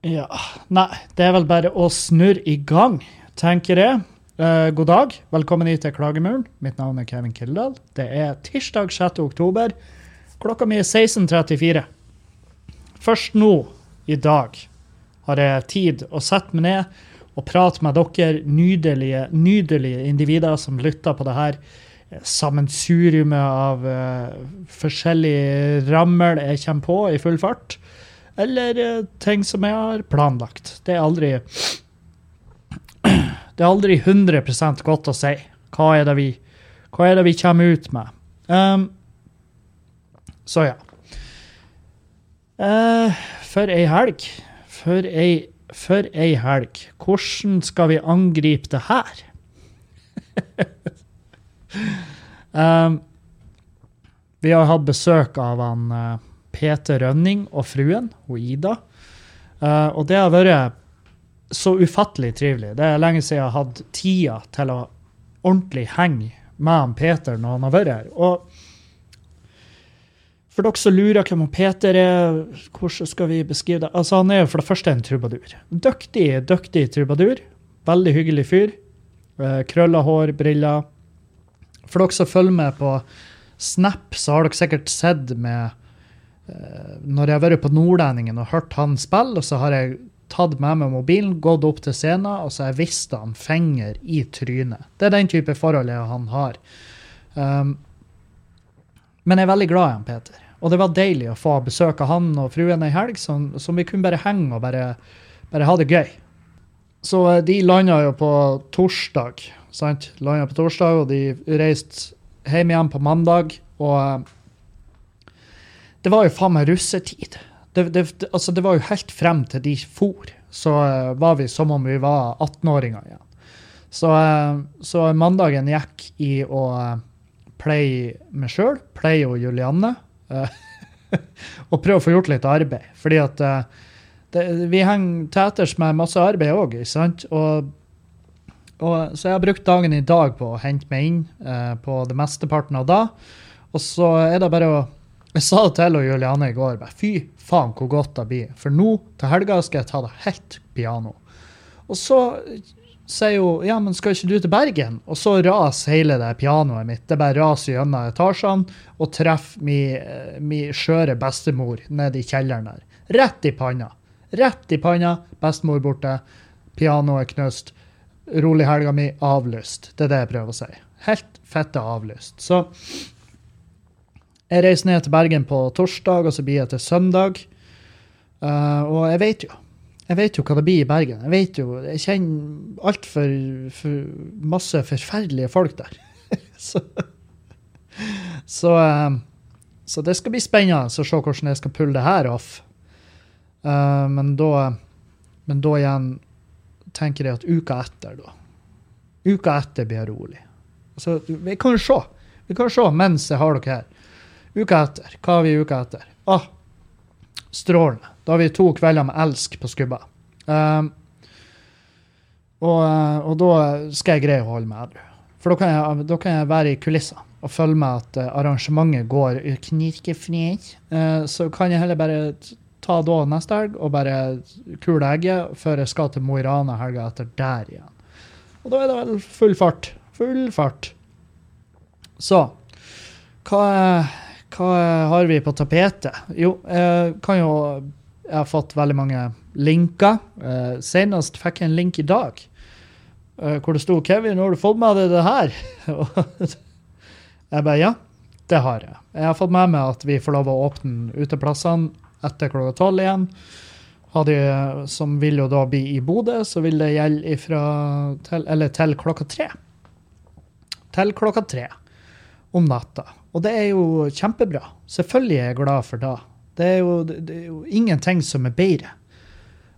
Ja, nei, det er vel bare å snurre i gang, tenker jeg. Eh, god dag, velkommen hit til Klagemuren. Mitt navn er Kevin Kildahl. Det er tirsdag 6. oktober. Klokka mi er 16.34. Først nå, i dag, har jeg tid å sette meg ned og prate med dere nydelige, nydelige individer som lytter på det her sammensuriumet av uh, forskjellige rammel jeg kommer på i full fart eller uh, ting som jeg har planlagt. Det er aldri Det er aldri 100% godt å si. Hva er det vi, hva er det vi kommer ut med? Um, så ja. Uh, for ei helg. For ei, for ei helg. Hvordan skal vi angripe det her? um, vi har hatt besøk av han uh, Peter Rønning og fruen, og Ida. Uh, og det har vært så ufattelig trivelig. Det er lenge siden jeg har hatt tida til å ordentlig henge med han Peter når han har vært her. Og for dere som lurer hvem Peter er, hvordan skal vi beskrive det? Altså, Han er jo for det første en trubadur. Dyktig, dyktig trubadur. Veldig hyggelig fyr. Uh, krølla hår, briller. For dere som følger med på Snap, så har dere sikkert sett med når jeg har vært på Nordlendingen og hørt han spille, så har jeg tatt med meg mobilen, gått opp til scenen, og så har jeg vist han finger i trynet. Det er den type forhold han har. Um, men jeg er veldig glad i han Peter. Og det var deilig å få besøk av han og fruen ei helg, som, som, vi kunne bare henge og bare, bare ha det gøy. Så eh, de landa jo på torsdag, sant? Landa på torsdag, og de reiste hjem igjen på mandag. og eh, det var jo faen meg russetid. Det, det, altså det, var jo helt frem til de for, så uh, var vi som om vi var 18-åringer igjen. Så, uh, så, mandagen gikk i å uh, pleie meg sjøl, play og Julianne. og prøve å få gjort litt arbeid. Fordi at det, vi henger til etters med masse arbeid òg, ikke sant? Og, og, så jeg har brukt dagen i dag på å hente meg inn på det mesteparten av da. Og så er det bare å jeg sa det til Juliane i går. Bare, Fy faen, hvor godt det blir. For nå til helga skal jeg ta det helt piano. Og så sier hun ja, men skal ikke du til Bergen? Og så raser hele det pianoet mitt. Det bare raser gjennom etasjene og treffer min, min skjøre bestemor nede i kjelleren der. Rett i panna. Rett i panna. Bestemor borte. Pianoet knust. Rolig helga mi avlyst. Det er det jeg prøver å si. Helt fette avlyst. Så jeg reiser ned til Bergen på torsdag, og så blir jeg til søndag. Uh, og jeg vet jo jeg vet jo hva det blir i Bergen. Jeg vet jo, jeg kjenner altfor for masse forferdelige folk der. så, så, uh, så, det skal bli spennende å se hvordan jeg skal pulle det her off. Uh, men, da, men da igjen tenker jeg at uka etter, da Uka etter blir jeg rolig. Altså, vi kan jo se. Vi kan jo se mens jeg har dere her. Uka etter. Hva har vi uka etter? Ah, strålende. Da har vi to kvelder med elsk på skubba. Um, og, og, da skal jeg greie å holde meg edru. For da kan, jeg, da kan, jeg, være i kulissene og følge med at uh, arrangementet går knirkefritt. Uh, så kan jeg heller bare ta da neste helg og bare kule egget før jeg skal til Mo i Rana helga etter der igjen. Og da er det vel full fart. Full fart. Så hva er hva har vi på tapetet? Jo, jeg kan jo Jeg har fått veldig mange linker. Eh, senest fikk jeg en link i dag eh, hvor det sto 'Kevin, har du fått med deg det her?' jeg bare ja, det har jeg. Jeg har fått med meg at vi får lov å åpne uteplassene etter klokka tolv igjen. De, som vil jo da bli i Bodø, så vil det gjelde ifra til, eller til klokka tre. Til klokka tre om natta. Og det er jo kjempebra. Selvfølgelig er jeg glad for det. Det er jo, det er jo ingenting som er bedre.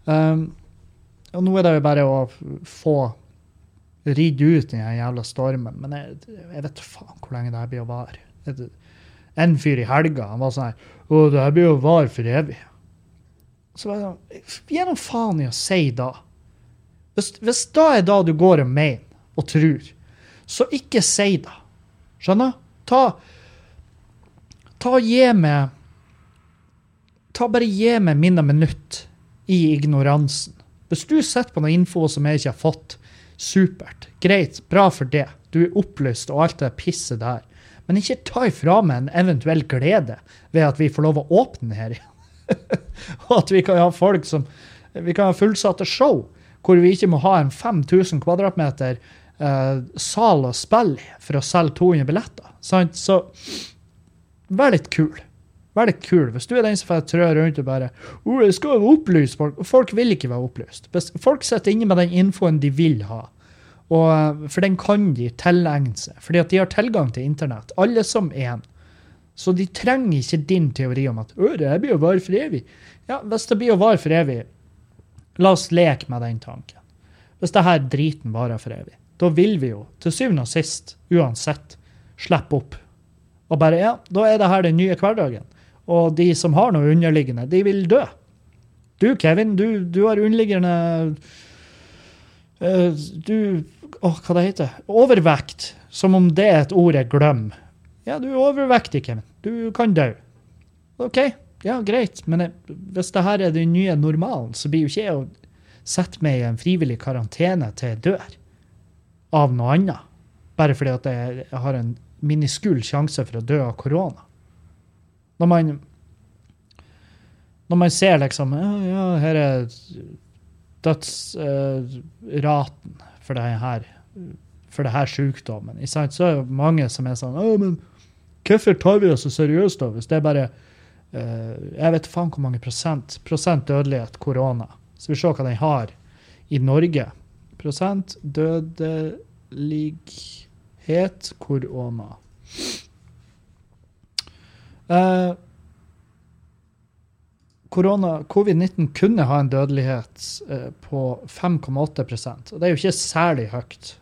Um, og nå er det jo bare å få ridd ut den jævla stormen. Men jeg, jeg vet faen hvor lenge det her blir å vare. En fyr i helga han var sånn her Å, det her blir å vare for evig. Så var det Gi nå faen i å si da. Hvis, hvis da er da du går og mener og tror, så ikke si da. Skjønner? Ta Ta og Gi meg Ta bare gi meg mine minutt i ignoransen. Hvis du sitter på noe info som jeg ikke har fått, supert. Greit, bra for det. Du er opplyst og alt det pisset der. Men ikke ta ifra meg en eventuell glede ved at vi får lov å åpne her. igjen. og at vi kan ha folk som Vi kan ha fullsatte show hvor vi ikke må ha en 5000 kvadratmeter eh, sal å spille for å selge 200 billetter. Sant? Så vær litt kul. Vær litt kul. Hvis du er den som får trø rundt og bare oh, jeg skal være opplyst. Folk, folk vil ikke være opplyst. Folk sitter inne med den infoen de vil ha. Og, for den kan de tilegne seg, fordi at de har tilgang til internett. Alle som én. Så de trenger ikke din teori om at det blir å vare for evig. Ja, Hvis det blir å vare for evig, la oss leke med den tanken. Hvis det her driten varer for evig, da vil vi jo til syvende og sist, uansett, slippe opp. Og bare ja, da er det her den nye hverdagen. Og de som har noe underliggende, de vil dø. Du, Kevin, du, du har underliggende uh, Du Åh, hva det heter Overvekt. Som om det er et ord jeg glemmer. Ja, du er overvektig, Kevin. Du kan dø. OK, ja, greit. Men jeg, hvis det her er den nye normalen, så blir jo ikke jeg å sette meg i en frivillig karantene til jeg dør av noe annet. Bare fordi at jeg har en miniskull sjanse for å dø av korona. Når man når man ser liksom Ja, ja her er dødsraten uh, for det her for det her sykdommen. Så er det mange som er sånn men hvorfor tar vi det så seriøst, da? Hvis det er bare uh, Jeg vet faen hvor mange prosent, prosent dødelighet korona. Så vi ser hva den har i Norge. Prosent dødelighet korona. Uh, Covid-19 kunne ha en dødelighet uh, på 5,8 og Det er jo ikke særlig høyt.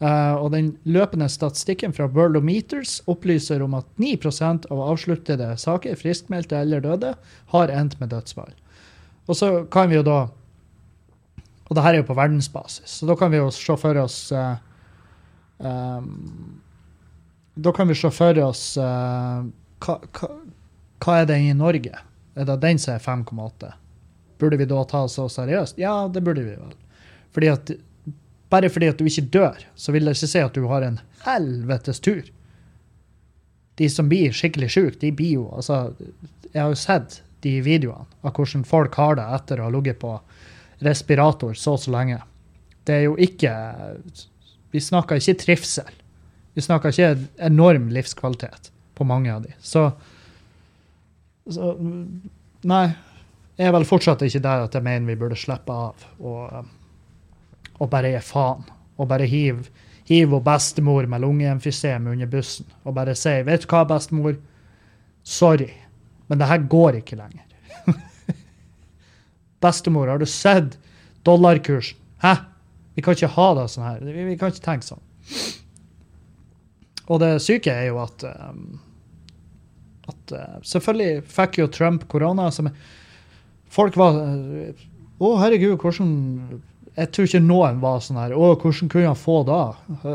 Uh, og Den løpende statistikken fra Worldometers opplyser om at 9% av avsluttede saker, friskmeldte eller døde, har endt med dødsfall. Og så kan vi jo da Og det her er jo på verdensbasis, så da kan vi jo se for oss uh, um, Da kan vi se for oss uh, hva, hva, hva, er det i Norge? Er det den som er 5,8? Burde vi da ta så seriøst? Ja, det burde vi vel. Fordi at bare fordi at du ikke dør, så vil det ikke si at du har en helvetes tur. De som blir skikkelig syke, de blir jo altså, Jeg har jo sett de videoene av hvordan folk har det etter å ha ligget på respirator så så lenge. Det er jo ikke Vi snakker ikke trivsel. Vi snakker ikke enorm livskvalitet på mange av de. Så, så Nei. Jeg er vel fortsatt ikke der at jeg mener vi burde slippe av. og og bare gi faen. Og bare hive hiv bestemor med lungeemfysem under bussen og bare si 'Vet du hva, bestemor? Sorry, men det her går ikke lenger'. bestemor, har du sett dollarkursen? Hæ? Vi kan ikke ha det sånn her. Vi, vi kan ikke tenke sånn. Og det syke er jo at, um, at uh, Selvfølgelig fikk jo Trump korona. som Folk var Å, uh, herregud, hvordan jeg tror ikke noen var sånn her Å, hvordan kunne han få da?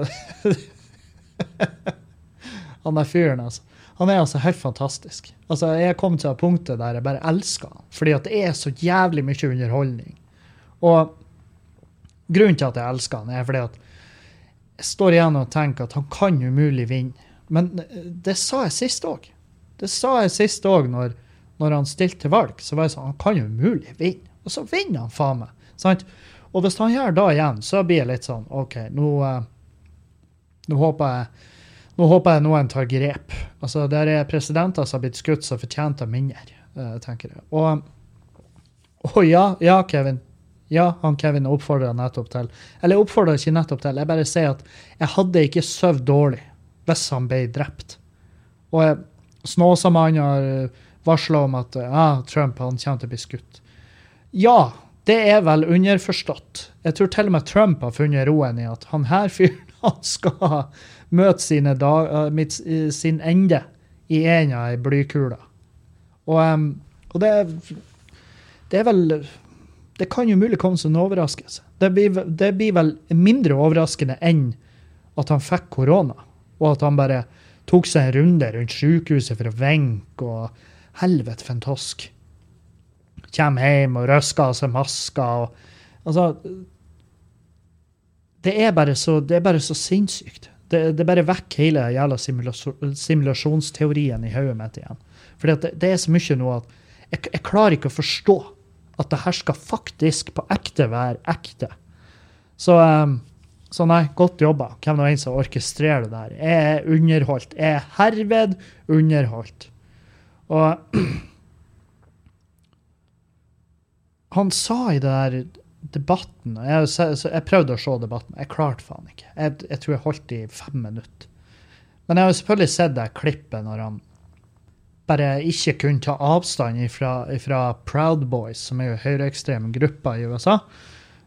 han der fyren, altså. Han er altså helt fantastisk. Altså, Jeg kom til punktet der jeg bare elsker han. Fordi at det er så jævlig mye underholdning. Og grunnen til at jeg elsker han, er fordi at jeg står igjen og tenker at han kan umulig vinne. Men det sa jeg sist òg. Det sa jeg sist òg, når, når, han stilte til valg. Så var jeg sånn Han kan umulig vinne. Og så vinner han faen meg. Sant? Og hvis han gjør da igjen, så blir det litt sånn OK, nå, uh, nå håper jeg nå håper jeg noen tar grep. Altså, Der er presidenter som har blitt skutt som fortjente mindre, uh, tenker jeg. Og, og ja, ja, Kevin. Ja, han Kevin oppfordra nettopp til Eller jeg oppfordra ikke nettopp til, jeg bare sier at jeg hadde ikke sovet dårlig hvis han ble drept. Og Snåsamannen har varsla om at ah, Trump han kommer til å bli skutt. Ja, det er vel underforstått. Jeg tror til og med Trump har funnet roen i at han her fyren han skal møte sine dag, mitt, sin ende i en av ei blykule. Og, og det, det, er vel Det kan jo mulig komme som en overraskelse. Det blir, det blir vel mindre overraskende enn at han fikk korona, og at han bare tok seg en runde rundt sykehuset for å venke og Helvete for en tosk. Kjem hjem og røsker av seg maska. Og, altså det er, bare så, er bare så sinnssykt. Det, det bare vekker hele jævla simulasjonsteorien i hodet mitt igjen. For det, det, er så mye nå at jeg, jeg, klarer ikke å forstå at det her skal faktisk på ekte være ekte. Så, um, så nei, godt jobba. Hvem nå enn som orkestrerer det der. Jeg er underholdt. Jeg er herved underholdt. Og han sa i det der debatten jeg, jeg, prøvde å se debatten. Jeg klarte faen ikke. Jeg, jeg, tror jeg holdt i fem minutter. Men jeg har selvfølgelig sett det klippet når han bare ikke kunne ta avstand fra, Proud Boys, som er jo høyreekstreme grupper i USA.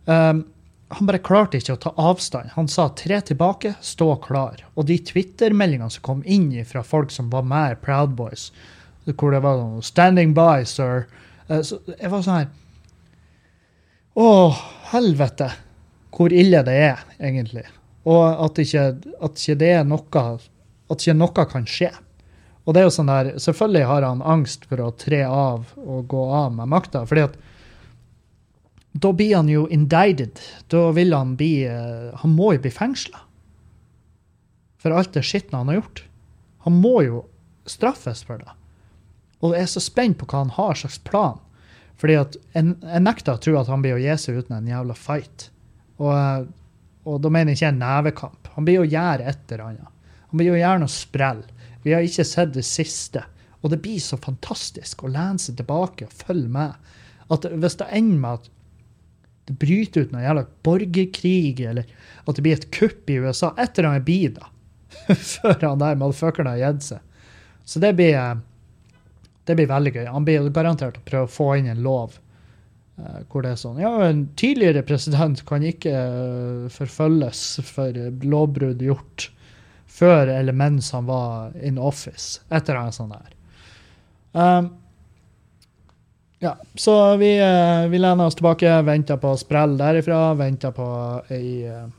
Um, han bare klarte ikke å ta avstand. Han sa 'tre tilbake, stå klar'. Og de Twitter-meldingene som kom inn fra folk som var med i Proud Boys, hvor det var noe 'standing by, sir', uh, så jeg var sånn her å, helvete, hvor ille det er, egentlig. Og at ikke, at ikke det er noe At ikke noe kan skje. Og det er jo sånn der, Selvfølgelig har han angst for å tre av og gå av med makta. fordi at da blir han jo indicted. Da vil han bli eh, Han må jo bli fengsla. For alt det skitne han har gjort. Han må jo straffes for det. Og jeg er så spent på hva han har slags plan. Fordi at jeg, jeg nekter å tro at han blir å gi seg uten en jævla fight. Og, og da mener jeg ikke en nevekamp. Han blir å gjøre et eller annet. Han blir å gjøre noe sprell. Vi har ikke sett det siste. Og det blir så fantastisk å lene seg tilbake og følge med. At Hvis det ender med at det bryter ut noe jævla borgerkrig, eller at det blir et kupp i USA Et eller annet blir da. Før han der motherfuckeren har gitt seg. Så det blir det blir veldig gøy. Han blir garantert å prøve å få inn en lov uh, hvor det er sånn Ja, en tidligere president kan ikke uh, forfølges for lovbrudd gjort før eller mens han var in office. Et eller annet sånt der. Um, ja, så vi, uh, vi lener oss tilbake, venter på sprell derifra, venter på ei uh,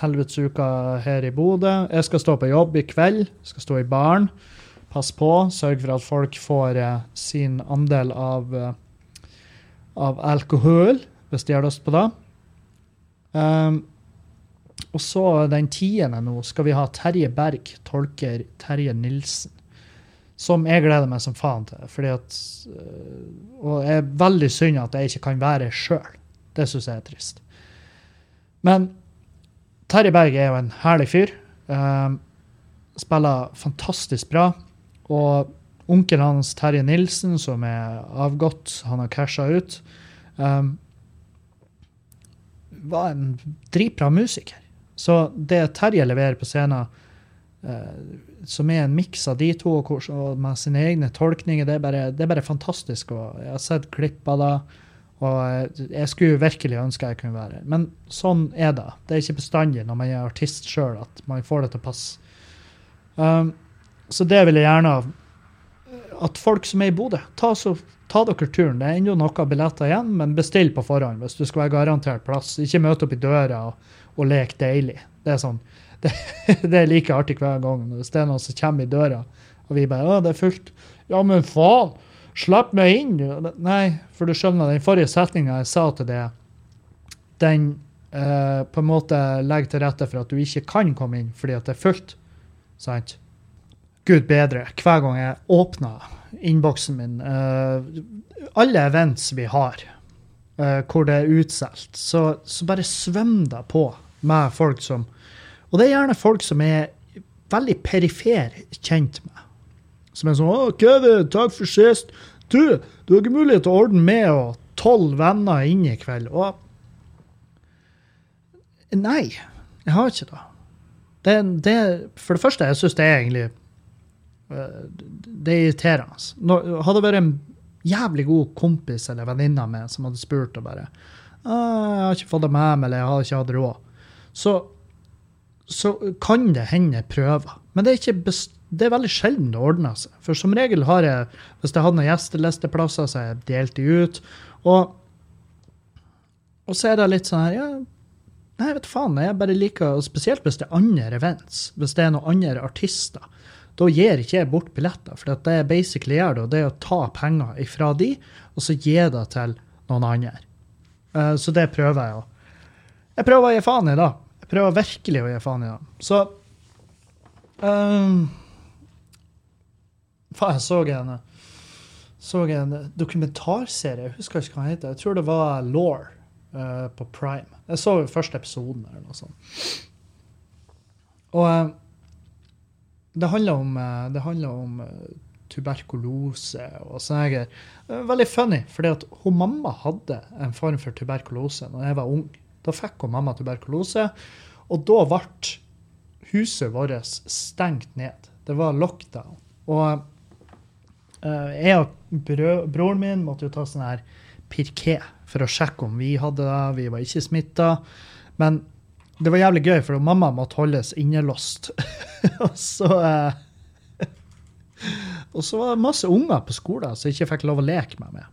helvetesuke her i Bodø. Jeg skal stå på jobb i kveld. Skal stå i baren. Pass på, sørg for at folk får uh, sin andel av, eh, av, alkohol, hvis de har lyst på det. Um, og så den tiende nå skal vi ha Terje Berg, tolker Terje Nilsen. Som jeg gleder meg som faen til. fordi at, eh, Og det er veldig synd at jeg ikke kan være sjøl. Det syns jeg er trist. Men Terje Berg er jo en herlig fyr. Um, spiller fantastisk bra. Og onkelen hans, Terje Nilsen, som er avgått, han har casha ut, um, var en dritbra musiker. Så det Terje leverer på scenen, uh, som er en miks av de to og med sine egne tolkninger, det er, bare, det er bare fantastisk. Og jeg har sett klipp av det. Og jeg skulle virkelig ønske jeg kunne være her. Men sånn er det. Det er ikke bestandig når man er artist sjøl at man får det til å passe. Um, så det vil jeg gjerne at folk som er i Bodø, ta, ta, dere turen. Det er ennå noen billetter igjen, men bestill på forhånd hvis du skal være garantert plass. Ikke møte opp i døra og, og leke deilig. Det er sånn, det, det, er like artig hver gang. Hvis det er noen som kommer i døra, og vi bare 'Å, det er fullt'. Ja, men faen! Slipp meg inn! Nei, for du skjønner, den forrige setninga jeg sa til det, den eh, på en måte legger til rette for at du ikke kan komme inn fordi at det er fullt. Sant? Gud bedre, hver gang jeg åpner innboksen min eh, Alle events vi har eh, hvor det er utsolgt, så, så, bare svømmer det på med folk som Og det er gjerne folk som er veldig perifer kjent med. Som er sånn 'Å, Kevin, takk for sist. Du, du har ikke mulighet til å ordne med og tolv venner inn i kveld.' Og Nei, jeg har ikke det. det, det for det første, jeg syns det er egentlig det er irriterende. Hadde det vært en jævlig god kompis eller venninne meg som hadde spurt og bare «Ah, 'Jeg har ikke fått det med meg, eller jeg har ikke hatt råd', så, så kan det hende prøver. Men det er, det er veldig sjelden det ordner seg. For som regel har jeg, hvis jeg hadde noen gjestelisteplasser, så har jeg delt de ut. Og, og så er det litt sånn her ja, Nei, vet faen. Jeg bare liker Spesielt hvis det er andre events. Hvis det er noen andre artister da gir ikke jeg bort billetter. For det jeg basically gjør, da, det er å ta penger ifra de, og så gi det til noen andre. Eh, så det prøver jeg å Jeg prøver å gi faen i det. Jeg prøver virkelig å gi faen i det. Så um, Faen, jeg så en, så en dokumentarserie, jeg husker ikke hva den heter. Jeg tror det var Law uh, på Prime. Jeg så første episoden eller noe sånt. Og uh, det handler om, uh, det handler om tuberkulose og sånne greier. Veldig funny, fordi hun mamma hadde en form for tuberkulose når jeg var ung. Da fikk hun mamma tuberkulose, og da ble huset vårt stengt ned. Det var lockdown. Og uh, jeg og broren min måtte jo ta sånn her pirké for å sjekke om vi hadde det. Vi var ikke smitta. Men det var jævlig gøy, for mamma måtte holdes innelåst. og så uh, Og så var det masse unger på skolen som ikke fikk lov å leke med meg.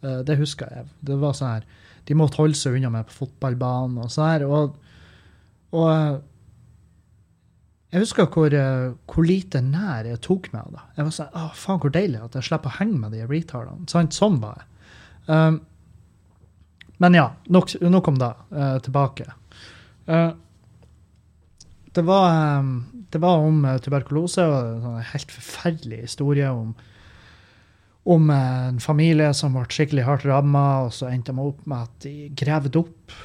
Det husker jeg. Det var sånn her, De måtte holde seg unna meg på fotballbanen og sånn her. Og, og uh, jeg husker hvor, uh, hvor, lite nær jeg tok meg av det. Jeg var sånn, å faen Hvor deilig at jeg slipper å henge med de retardene. Sånn, sånn var jeg. Um, men ja, nok, nok om det. tilbake. det var um, det var om eh, tuberkulose og en sånn helt forferdelig historie om, om eh, en familie som ble skikkelig hardt ramma, og så endte de opp med at de gravde opp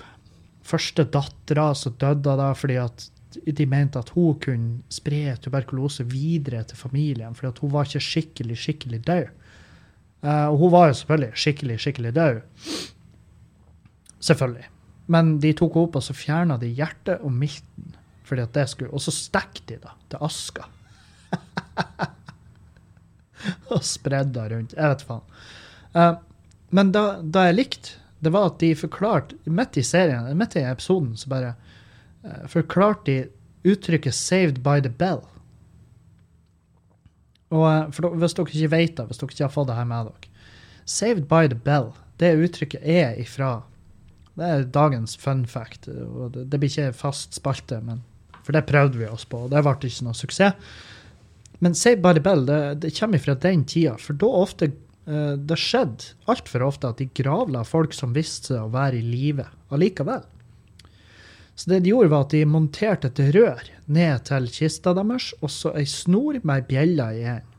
første dattera som døde da fordi at de mente at hun kunne spre tuberkulose videre til familien, fordi at hun var ikke skikkelig, skikkelig død. Uh, og hun var jo selvfølgelig skikkelig, skikkelig død. Selvfølgelig. Men de tok henne opp, og så fjerna de hjertet og milten fordi at det skulle, Og så stekte de da, til aska. og spredde rundt. Jeg vet faen. Uh, men da, da jeg likte, det var at de forklarte Midt i serien, midt i episoden, så bare uh, forklarte de uttrykket 'saved by the bell'. Og uh, for Hvis dere ikke vet det, hvis dere ikke har fått det her med dere 'Saved by the bell', det uttrykket er ifra Det er dagens fun fact. og Det, det blir ikke fast spalte, men for det prøvde vi oss på, og det ble ikke noe suksess. Men Save the Bell det, det kommer fra den tida, for da ofte uh, det skjedde altfor ofte at de gravla folk som viste seg å være i live allikevel. Så det de gjorde, var at de monterte et rør ned til kista deres, og så ei snor med ei bjelle i en.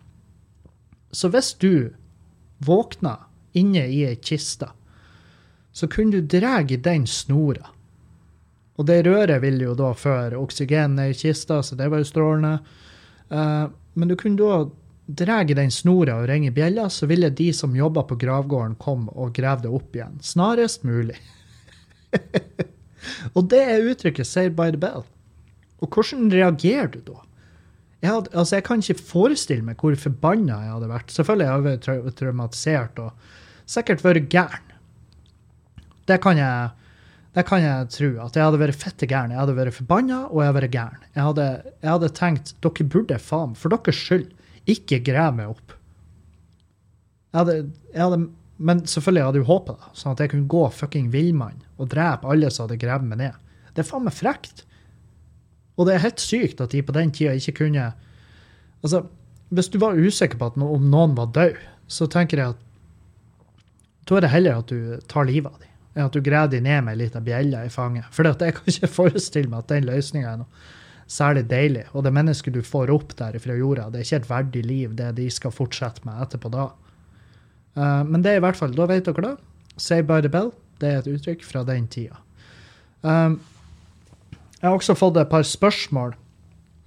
Så hvis du våkna inne i ei kiste, så kunne du dra i den snora. Og det røret ville jo da føre oksygen ned i kista, så det var jo strålende. Uh, men du kunne da dra den snora og ringe bjella, så ville de som jobba på gravgården, komme og grave det opp igjen. Snarest mulig. og det er uttrykket 'saved by the bell'. Og hvordan reagerer du da? Jeg, hadde, altså jeg kan ikke forestille meg hvor forbanna jeg hadde vært. Selvfølgelig har jeg vært traumatisert og sikkert vært gæren. Det kan jeg det kan jeg tro. At jeg hadde vært fette gæren. Jeg hadde vært forbanna, og jeg hadde vært gæren. Jeg hadde, jeg hadde tenkt dere burde faen, for deres skyld, ikke grave meg opp. Jeg hadde, jeg hadde, men selvfølgelig hadde jeg håpet det, sånn at jeg kunne gå fucking villmann og drepe alle som hadde gravd meg ned. Det er faen meg frekt. Og det er helt sykt at de på den tida ikke kunne Altså, hvis du var usikker på no, om noen var død, så tenker jeg at da er det heller at du tar livet av dem er at du graver deg ned med ei lita bjelle i fanget. For jeg kan ikke forestille meg at den løsninga er noe særlig deilig. Og det mennesket du får opp der fra jorda, det er ikke et verdig liv, det de skal fortsette med etterpå da. Uh, men det er i hvert fall, da vet dere det. Say by the bell, det er et uttrykk fra den tida. Um, jeg har også fått et par spørsmål.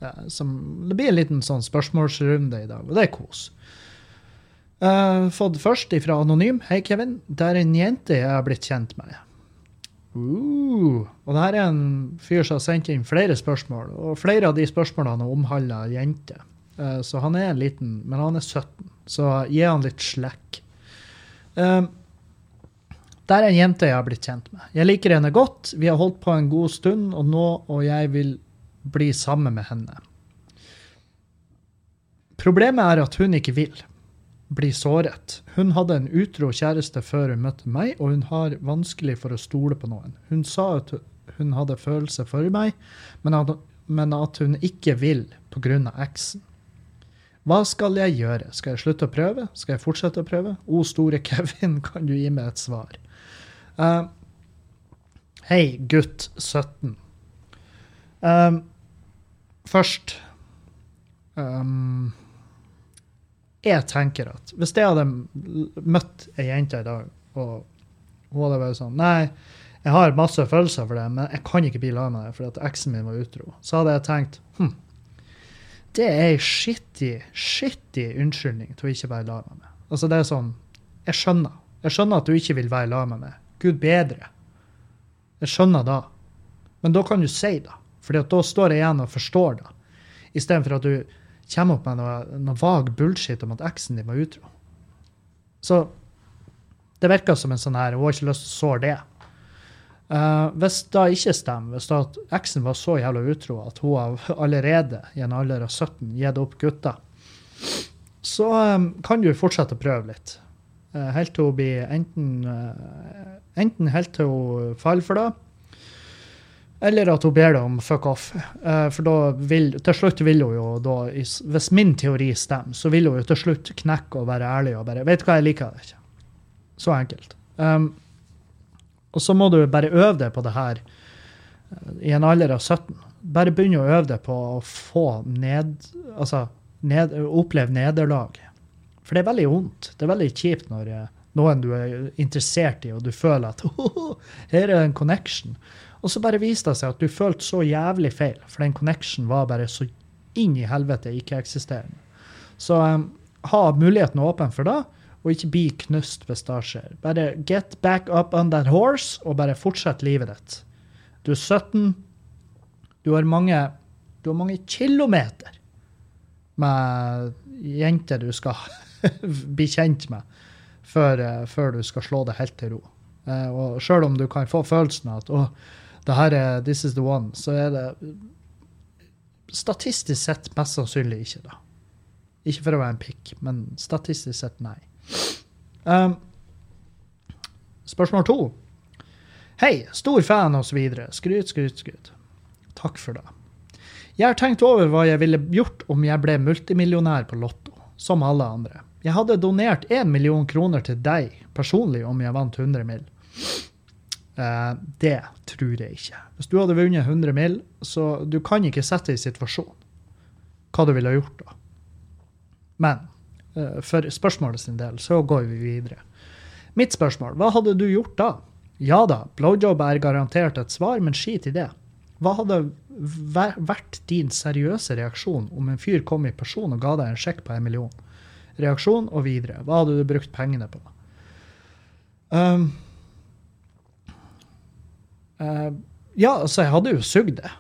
Ja, som, det blir en liten sånn spørsmålsrunde i dag, og det er kos. Uh, fått først fra Anonym. Hei, Kevin. Det er en jente jeg har blitt kjent med. Uh, og det her er en fyr som har sendt inn flere spørsmål, og flere av de spørsmålene omhandler jenter. Uh, så han er en liten, men han er 17, så gi han litt slekk. Uh, det er en jente jeg har blitt kjent med. Jeg liker henne godt. Vi har holdt på en god stund, og nå og jeg vil bli sammen med henne. Problemet er at hun ikke vil blir såret. Hun hadde en utro kjæreste før hun møtte meg, og hun har vanskelig for å stole på noen. Hun sa at hun hadde følelser for meg, men at, men at hun ikke vil pga. eksen. Hva skal jeg gjøre? Skal jeg slutte å prøve? Skal jeg fortsette å prøve? O store Kevin, kan du gi meg et svar? Uh, Hei, gutt 17. Um, først um, Jeg tenker at hvis jeg hadde møtt ei jente i dag, og hun hadde vært sånn Nei, jeg har masse følelser for det, men jeg kan ikke bli lag med deg fordi eksen min var utro. Så hadde jeg tenkt hm, det er ei skittig, skittig unnskyldning til å ikke være lag med meg. Altså, det er sånn Jeg skjønner. Jeg skjønner at du ikke vil være lag med meg. Gud bedre. Jeg skjønner da. Men da kan du si det. For da står jeg igjen og forstår det. Istedenfor at du kommer opp med noe, noe vag bullshit om at eksen din var utro. Så det virker som en sånn her Hun har ikke lyst til å såre det. Uh, hvis det ikke stemmer, hvis da eksen var så jævla utro at hun har allerede i en alder av 17 gitt opp gutta, så um, kan du fortsette å prøve litt. Uh, helt til hun blir enten uh, Enten helt til hun faller for det, eller at hun ber deg om fuck off. for da vil, til slutt vil hun jo da, Hvis min teori stemmer, så vil hun jo til slutt knekke og være ærlig og bare Vet du hva, jeg liker det ikke. Så enkelt. Um, og så må du bare øve deg på det her eh, i en alder av 17. Bare begynne å øve deg på å få ned, altså, ned, oppleve nederlag. For det er veldig vondt. Det er veldig kjipt når eh, noen du er interessert i, og du føler at oh, her er en connection. Og så bare viste det seg at du følte så jævlig feil, for den connection var bare så inn i helvete ikke-eksisterende. Så um, ha muligheten åpen for det og ikke bli knust hvis det skjer. Bare get back up on that horse og bare fortsett livet ditt. Du er 17. Du har mange, du har mange kilometer med jenter du skal bli kjent med før, eh, før, du skal slå deg helt til ro. Uh, og sjøl om du kan få følelsen av at å, det her er this is the one, så er det statistisk sett mest sannsynlig ikke da. Ikke for å være en pikk, men statistisk sett nei. Um, spørsmål to. Hei, stor fan osv. Skryt, skryt, skryt. Takk for det. Jeg har tenkt over hva jeg ville gjort om jeg ble multimillionær på Lotto, som alle andre. Jeg hadde donert én million kroner til deg personlig om jeg vant 100 mill. Uh, det tror jeg ikke. Hvis du hadde vunnet 100 mill., så du kan ikke sette i situasjon hva du ville gjort da. Men Eh, for spørsmålet sin del, så går vi videre. Mitt spørsmål, hva hadde du gjort da? Ja da, blowjob er garantert et svar, men skit i det. Hva hadde vært din seriøse reaksjon om en fyr kom i person og ga deg en sjekk på en million? Reaksjon og videre. Hva hadde du brukt pengene på? Um, uh, ja, altså, jeg hadde jo sugd det.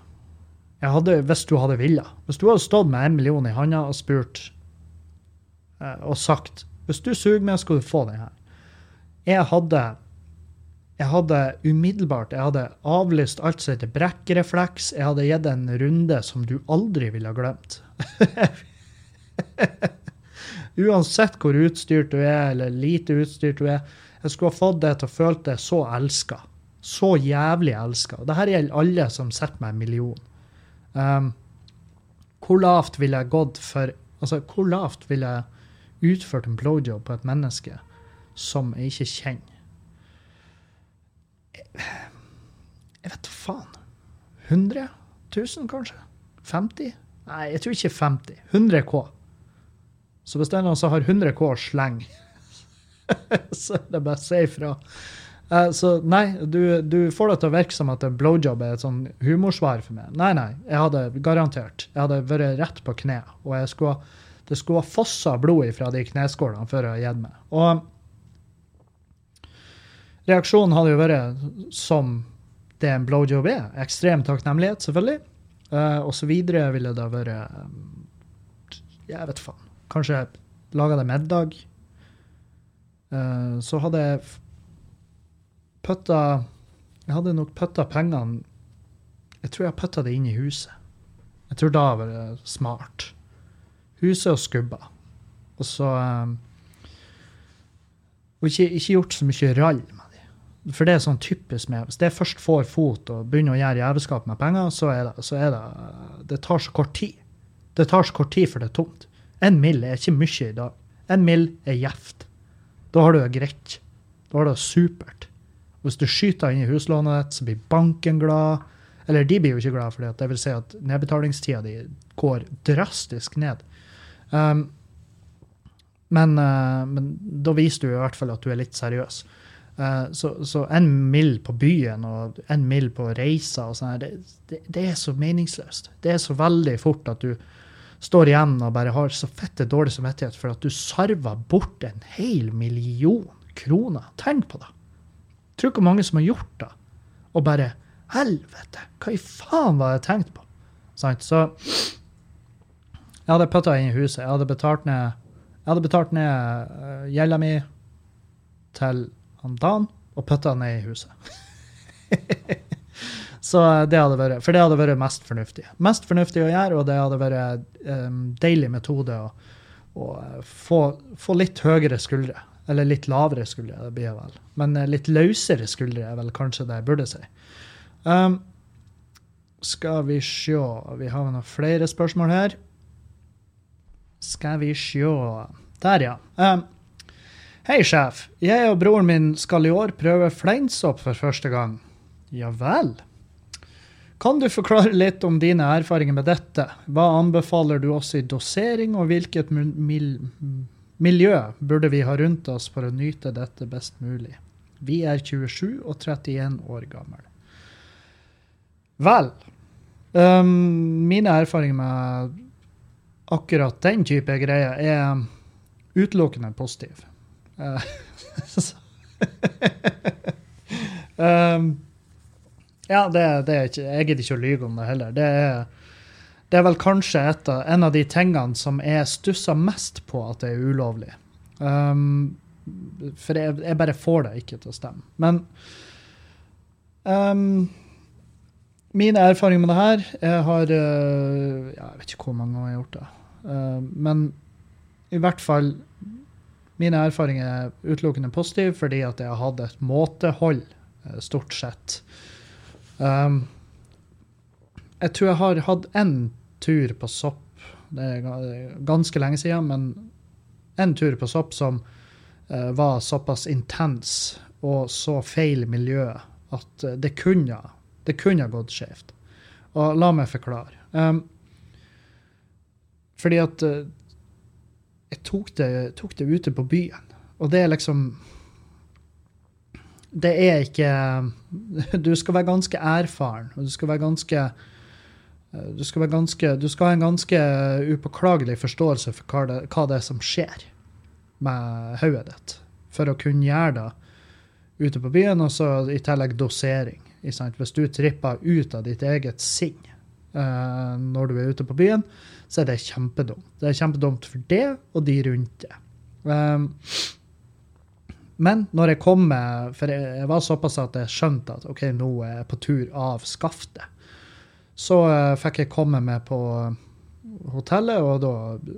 Jeg hadde, hvis du hadde villa. Hvis du hadde stått med en million i handa og spurt uh, og sagt hvis du suger meg, skal du få den her. Jeg hadde, jeg hadde umiddelbart jeg hadde avlyst alt som heter brekkrefleks. Jeg hadde gitt en runde som du aldri ville ha glemt. Uansett hvor utstyrt du er, eller lite utstyrt du er. Jeg skulle ha fått deg til å føle deg så elska. Så jævlig elska. Dette gjelder alle som setter meg en million. Um, hvor lavt ville jeg gått for Altså, hvor lavt ville jeg utført en blowjob på et menneske som jeg ikke kjenner Jeg vet da faen. 100 000, kanskje? 50? Nei, jeg tror ikke 50. 100 K. Så hvis det er noen som har 100 K sleng, så er det bare å si ifra. Uh, så nei, du, du, får det til å virke som at en blowjob er et sånn humorsvar for meg. Nei, nei, jeg hadde garantert. Jeg hadde vært rett på kne, og jeg skulle det skulle ha fossa blod fra de kneskålene før jeg hadde gitt meg. Og reaksjonen hadde jo vært som det en blowjob er. Ekstrem takknemlighet, selvfølgelig. Uh, og så videre ville det vært um, Jeg vet faen. Kanskje laga det middag. Uh, så hadde jeg putta Jeg hadde nok putta pengene Jeg tror jeg putta det inn i huset. Jeg tror da var det smart huset og skubba. Og så um, Og ikke, ikke, gjort så mye rall med dem. For det er sånn typisk med Hvis det først får fot og begynner å gjøre jævelskap med penger, så er, det, så er det Det tar så kort tid. Det tar så kort tid før det er tomt. En mill. er ikke mye i dag. En mill. er gjevt. Da har du det greit. Da har du det supert. Hvis du skyter inn i huslånet ditt, så blir banken glad. Eller de blir jo ikke glad for det. Det vil si at nedbetalingstida di går drastisk ned. Um, men, uh, men, da viser du i hvert fall at du er litt seriøs. Uh, så, så, en mill. på byen og en mill. på reiser og sånn, det, det, det, er så meningsløst. Det er så veldig fort at du står igjen og bare har så fette dårlig samvittighet for at du sarver bort en hel million kroner. Tenk på det. Tror hvor mange som har gjort det. Og bare Helvete, hva i faen var jeg tenkt på? Sant? Så jeg hadde putta inn i huset. Jeg hadde betalt ned, jeg hadde betalt ned uh, gjelda mi til han Dan og putta ned i huset. Så det hadde vært, For det hadde vært mest fornuftig. Mest fornuftig å gjøre, og det hadde vært um, deilig metode å, å eh, få, få, litt høyere skuldre. Eller litt lavere skuldre, det blir jeg vel. Men litt løsere skuldre er vel kanskje det jeg burde si. Um, skal vi se Vi har noen flere spørsmål her. Skal vi se Der, ja. Um, Hei, sjef. Jeg og broren min skal i år prøve fleinsopp for første gang. Ja vel? Kan du forklare litt om dine erfaringer med dette? Hva anbefaler du oss i dosering, og hvilket mil miljø burde vi ha rundt oss for å nyte dette best mulig? Vi er 27 og 31 år gamle. Vel, um, mine erfaringer med akkurat den type greier er utelukkende positive. Um, ja, det, det, er ikke Jeg gidder ikke å lyve om det heller. Det er, det er vel kanskje av, en av de tingene som jeg stusser mest på at det er ulovlig. Um, for jeg, jeg, bare får det ikke til å stemme. Men um, Mine erfaringer med det her Jeg har uh, Jeg vet ikke hvor mange ganger jeg har gjort det. Uh, men i hvert fall Mine erfaringer er utelukkende positive fordi at jeg har hatt et måtehold, uh, stort sett. Um, jeg tror jeg har hatt én tur på sopp. Det er ganske lenge siden, men én tur på sopp som var såpass intens og så feil miljø at det kunne det kunne gått skjevt. Og la meg forklare. Um, fordi at uh, jeg tok det, tok det, ute på byen, og det er liksom Det er ikke Du skal være ganske erfaren, og du skal være ganske uh, du skal, ganske, du skal ha en ganske upåklagelig forståelse for hva det, hva det er som skjer med hodet ditt, for å kunne gjøre det ute på byen, og så i tillegg dosering. Hvis du tripper ut av ditt eget sinn uh, når du er ute på byen, så er det kjempedumt. Det er kjempedumt for det og de rundt det. Um, men når jeg kom med For jeg var såpass at jeg skjønte at OK, nå er jeg på tur av skaftet. Så uh, fikk jeg komme med på hotellet, og da,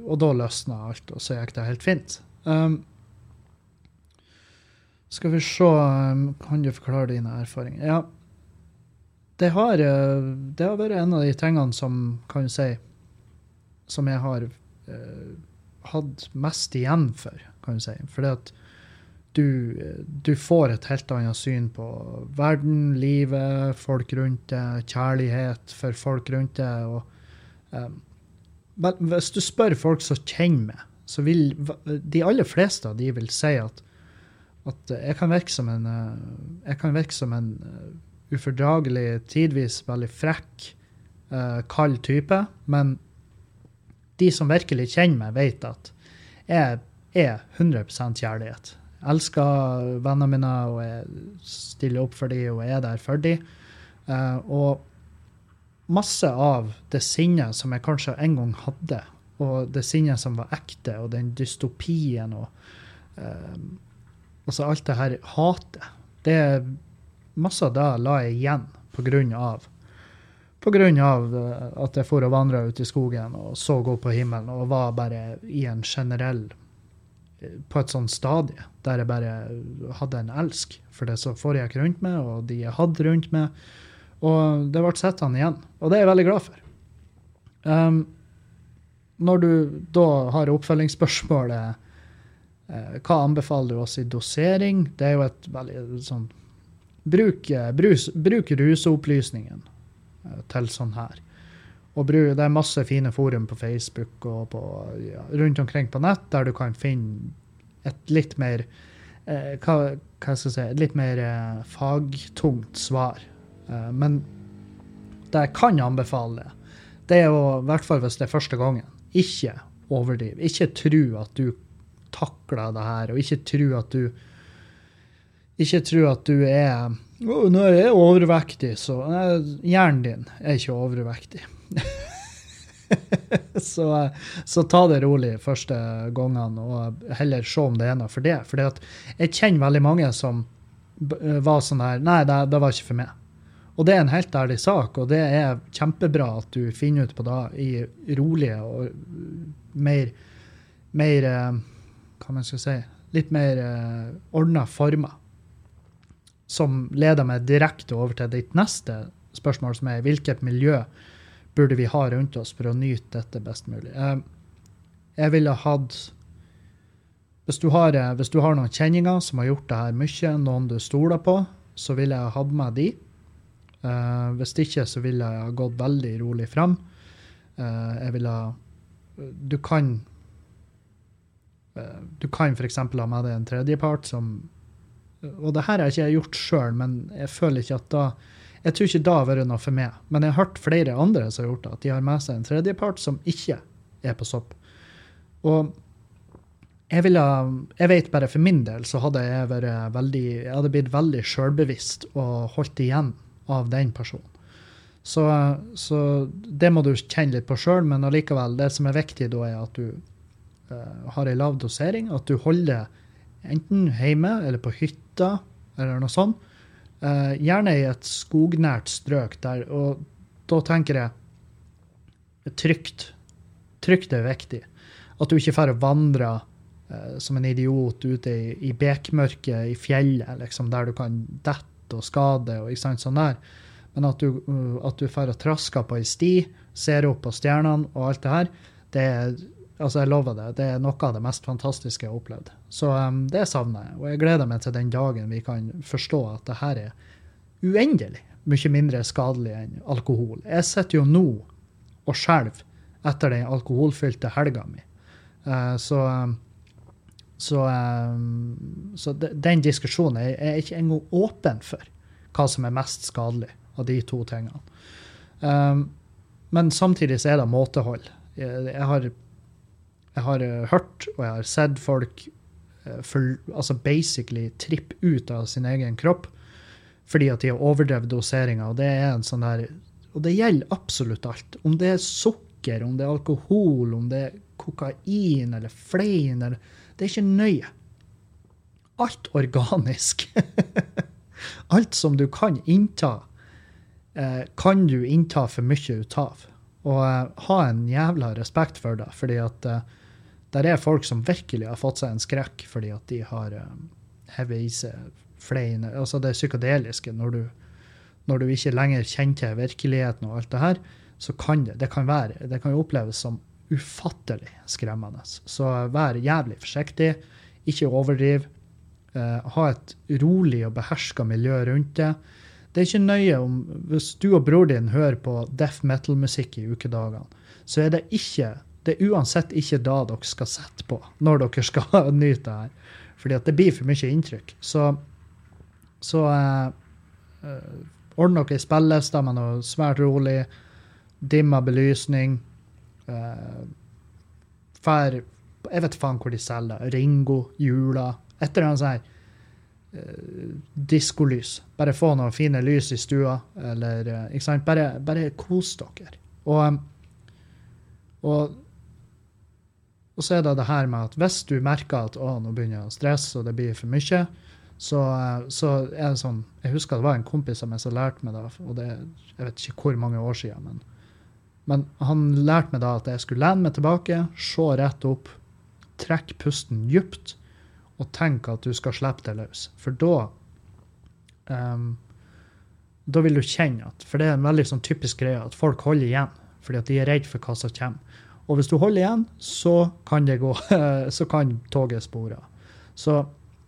og da løsna alt, og så gikk det helt fint. Um, skal vi se Kan du forklare dine erfaringer? Ja, det har, eh, det har, vært en av de tingene som kan du si Som jeg har uh, hatt mest igjen for, kan du si. Fordi at du, du, får et helt annet syn på verden, livet, folk rundt deg, kjærlighet for folk rundt deg. um, Hvis du spør folk som kjenner meg, så vil de aller fleste av de vil si at, at jeg kan virke som en, kan virke som en ufordragelig, tidvis veldig frekk, uh, kald type. Men de som virkelig kjenner meg, vet at jeg er 100% kjærlighet. Elsker vennene mine, og jeg stiller opp for dem og er der for dem. Uh, og masse av det sinnet som jeg kanskje en gang hadde, og det sinnet som var ekte, og den dystopien og uh, altså alt det her hatet, det er masse av det la jeg igjen på grunn av på eh, at jeg for og vandra ut i skogen og så opp på himmelen og var bare i en generell eh, På et sånt stadie der jeg bare hadde en elsk for det som foregikk rundt meg, og de jeg hadde rundt meg. Og det ble sittende igjen. Og det er jeg veldig glad for. Um, når du da har oppfølgingsspørsmålet eh, hva anbefaler du oss i dosering, det er jo et veldig sånn Bruk, eh, brus, bruk ruseopplysningen eh, til sånn her. Og det er masse fine forum på Facebook og på, ja, rundt omkring på nett der du kan finne et litt mer eh, hva, hva skal jeg si, et litt mer eh, fagtungt svar. Eh, men det jeg kan anbefale, det er å, i hvert fall hvis det er første gangen, ikke overdriv. Ikke tro at du takler det her, og ikke tro at du ikke tro at du er oh, Nå er jeg overvektig, så Hjernen din er ikke overvektig. så, så, ta det rolig første gangene, og heller se om det er noe for det. For jeg kjenner veldig mange som var sånn her Nei, det, det, var ikke for meg. Og det er en helt ærlig sak, og det er kjempebra at du finner ut på det i rolige og mer, mer eh, Hva man skal si Litt mer uh, ordna former. Som leder meg direkte over til ditt neste spørsmål, som er hvilket miljø burde vi ha rundt oss for å nyte dette best mulig. Jeg, jeg ville hatt hvis du, har, eh, hvis du, har, noen kjenninger som har gjort det her mye, noen du stoler på, så ville jeg hatt med de. Uh, hvis ikke, så ville jeg ha gått veldig rolig frem. Uh, jeg ville Du kan uh, Du kan f.eks. ha med deg en tredjepart som Og det her har jeg ikke gjort sjøl, men jeg føler ikke at da jeg tror ikke det har vært noe for meg, men jeg har hørt flere andre som har gjort det, at de har med seg en tredjepart som ikke er på sopp. Og jeg, ville, jeg vet bare for min del så hadde jeg vært veldig, jeg hadde blitt veldig sjølbevisst og holdt igjen av den personen. Så, så det må du kjenne litt på sjøl, men allikevel, det som er viktig da, er at du uh, har ei lav dosering, at du holder enten hjemme eller på hytta eller noe sånt Uh, gjerne i et skognært strøk der, og da tenker jeg trygt. Trygt er viktig. At du ikke får vandre uh, som en idiot ute i, i bekmørket i fjellet, liksom, der du kan dette og skade og ikke sant, sånn der. Men at du, uh, at du får og trasker på ei sti, ser opp på stjernene og alt det her, det er Altså, jeg lover det. Det er noe av det mest fantastiske jeg har opplevd. Så um, det savner jeg. Og jeg gleder meg til den dagen vi kan forstå at det her er uendelig mye mindre skadelig enn alkohol. Jeg sitter jo nå og skjelver etter den alkoholfylte helga mi. Uh, så så, um, så de, den diskusjonen er jeg ikke engang åpen for hva som er mest skadelig av de to tingene. Um, men samtidig så er det måtehold. Jeg, jeg har jeg har uh, hørt og jeg har sett folk uh, for, altså basically trippe ut av sin egen kropp fordi at de har overdrevet doseringa. Og det er en sånn der, og det gjelder absolutt alt. Om det er sukker, om det er alkohol, om det er kokain eller flein eller Det er ikke nøye. Alt organisk. alt som du kan innta, uh, kan du innta for mye ut av. Og ha en jævla respekt for det, fordi at der er folk som virkelig har fått seg en skrekk fordi at de har um, hevet i seg flere Altså det psykadeliske. Når du, når du ikke lenger kjenner til virkeligheten og alt det her, så kan det det kan, være, det kan jo oppleves som ufattelig skremmende. Så vær jævlig forsiktig. Ikke overdriv. Uh, ha et rolig og beherska miljø rundt det. Det er ikke nøye om Hvis du og bror din hører på death metal-musikk i ukedagene, så er det ikke det er uansett ikke da dere skal sette på når dere skal nyte det her. Fordi at det blir for mye inntrykk. Så, så eh, eh, ordn dere ei spilleliste med noe svært rolig, dimma belysning. Eh, fær Jeg vet faen hvor de selger Ringo, Jula Et eller annet sånt eh, diskolys. Bare få noen fine lys i stua, eller eh, ikke sant? Bare, bare kos dere. Og, og og så er det det her med at hvis du merker at å, nå begynner jeg å stresse og det blir for mye, så, så, er det sånn Jeg husker det var en kompis av meg som lærte meg det, og det jeg vet ikke hvor mange år siden, men, men han lærte meg da at jeg skulle lene meg tilbake, se rett opp, trekke pusten dypt og tenke at du skal slippe det løs. For da um, da vil du kjenne at For det er en veldig sånn typisk greie at folk holder igjen fordi at de er redd for hva som kommer. Og hvis du holder igjen, så kan, det gå, så kan toget spore. Så,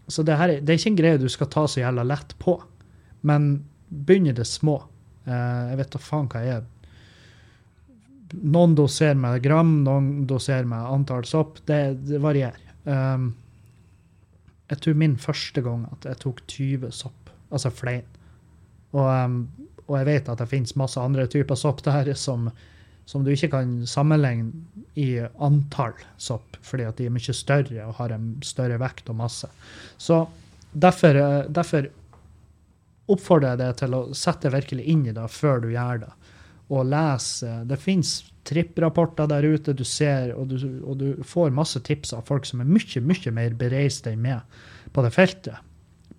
så det, her, det er ikke en greie du skal ta så jævla lett på. Men begynner det små. Eh, jeg vet da faen hva jeg er. Noen doserer med gram, noen doserer med antall sopp. Det, det varierer. Um, jeg tror min første gang at jeg tok 20 sopp, altså flein. Og, um, og jeg vet at det finnes masse andre typer sopp der som, som, du ikke kan sammenligne i antall sopp, fordi at de er mye større og har en større vekt og masse. Så derfor, eh, derfor oppfordrer jeg deg til å sette deg virkelig inn i det før du gjør det. Og lese. Det fins tripprapporter der ute du ser, og du, og du, får masse tips av folk som er mye, mye mer bereist enn meg på det feltet.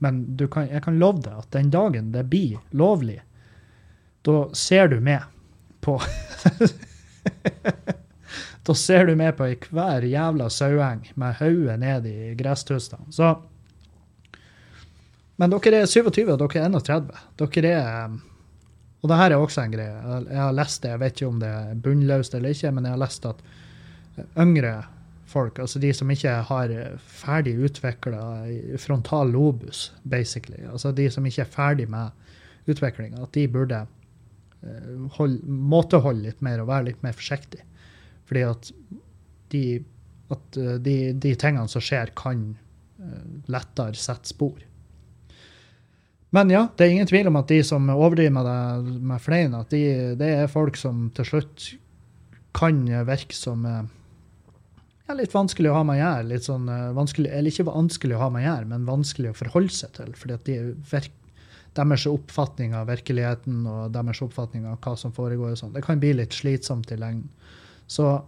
Men kan, jeg kan love deg at den dagen det blir lovlig, da ser du med på Da ser du med på i hver jævla saueheng med hodet ned i gresstustene. Så Men dere er 27, og dere er 31. Dere er og det her er også en greie. Jeg har lest det, jeg vet ikke om det er bunnløst eller ikke, men jeg har lest at yngre folk, altså de som ikke har ferdig utvikla frontal lobus, basically, altså de som ikke er ferdig med utviklinga, at de burde hold, måteholde litt mer og være litt mer forsiktig. Fordi at de, at, uh, de, de tingene som skjer, kan uh, lettere sette spor. Men ja, det er ingen tvil om at de som overdriver med, det, med flein, at de, det er folk som til slutt kan virke som ja, litt vanskelig å ha med å gjøre. Litt sånn vanskelig, Eller ikke vanskelig å ha med å gjøre, men vanskelig å forholde seg til. fordi at de virker deres oppfatning av virkeligheten og deres oppfatning av hva som foregår. sånn. Det kan bli litt slitsomt i lengden. Så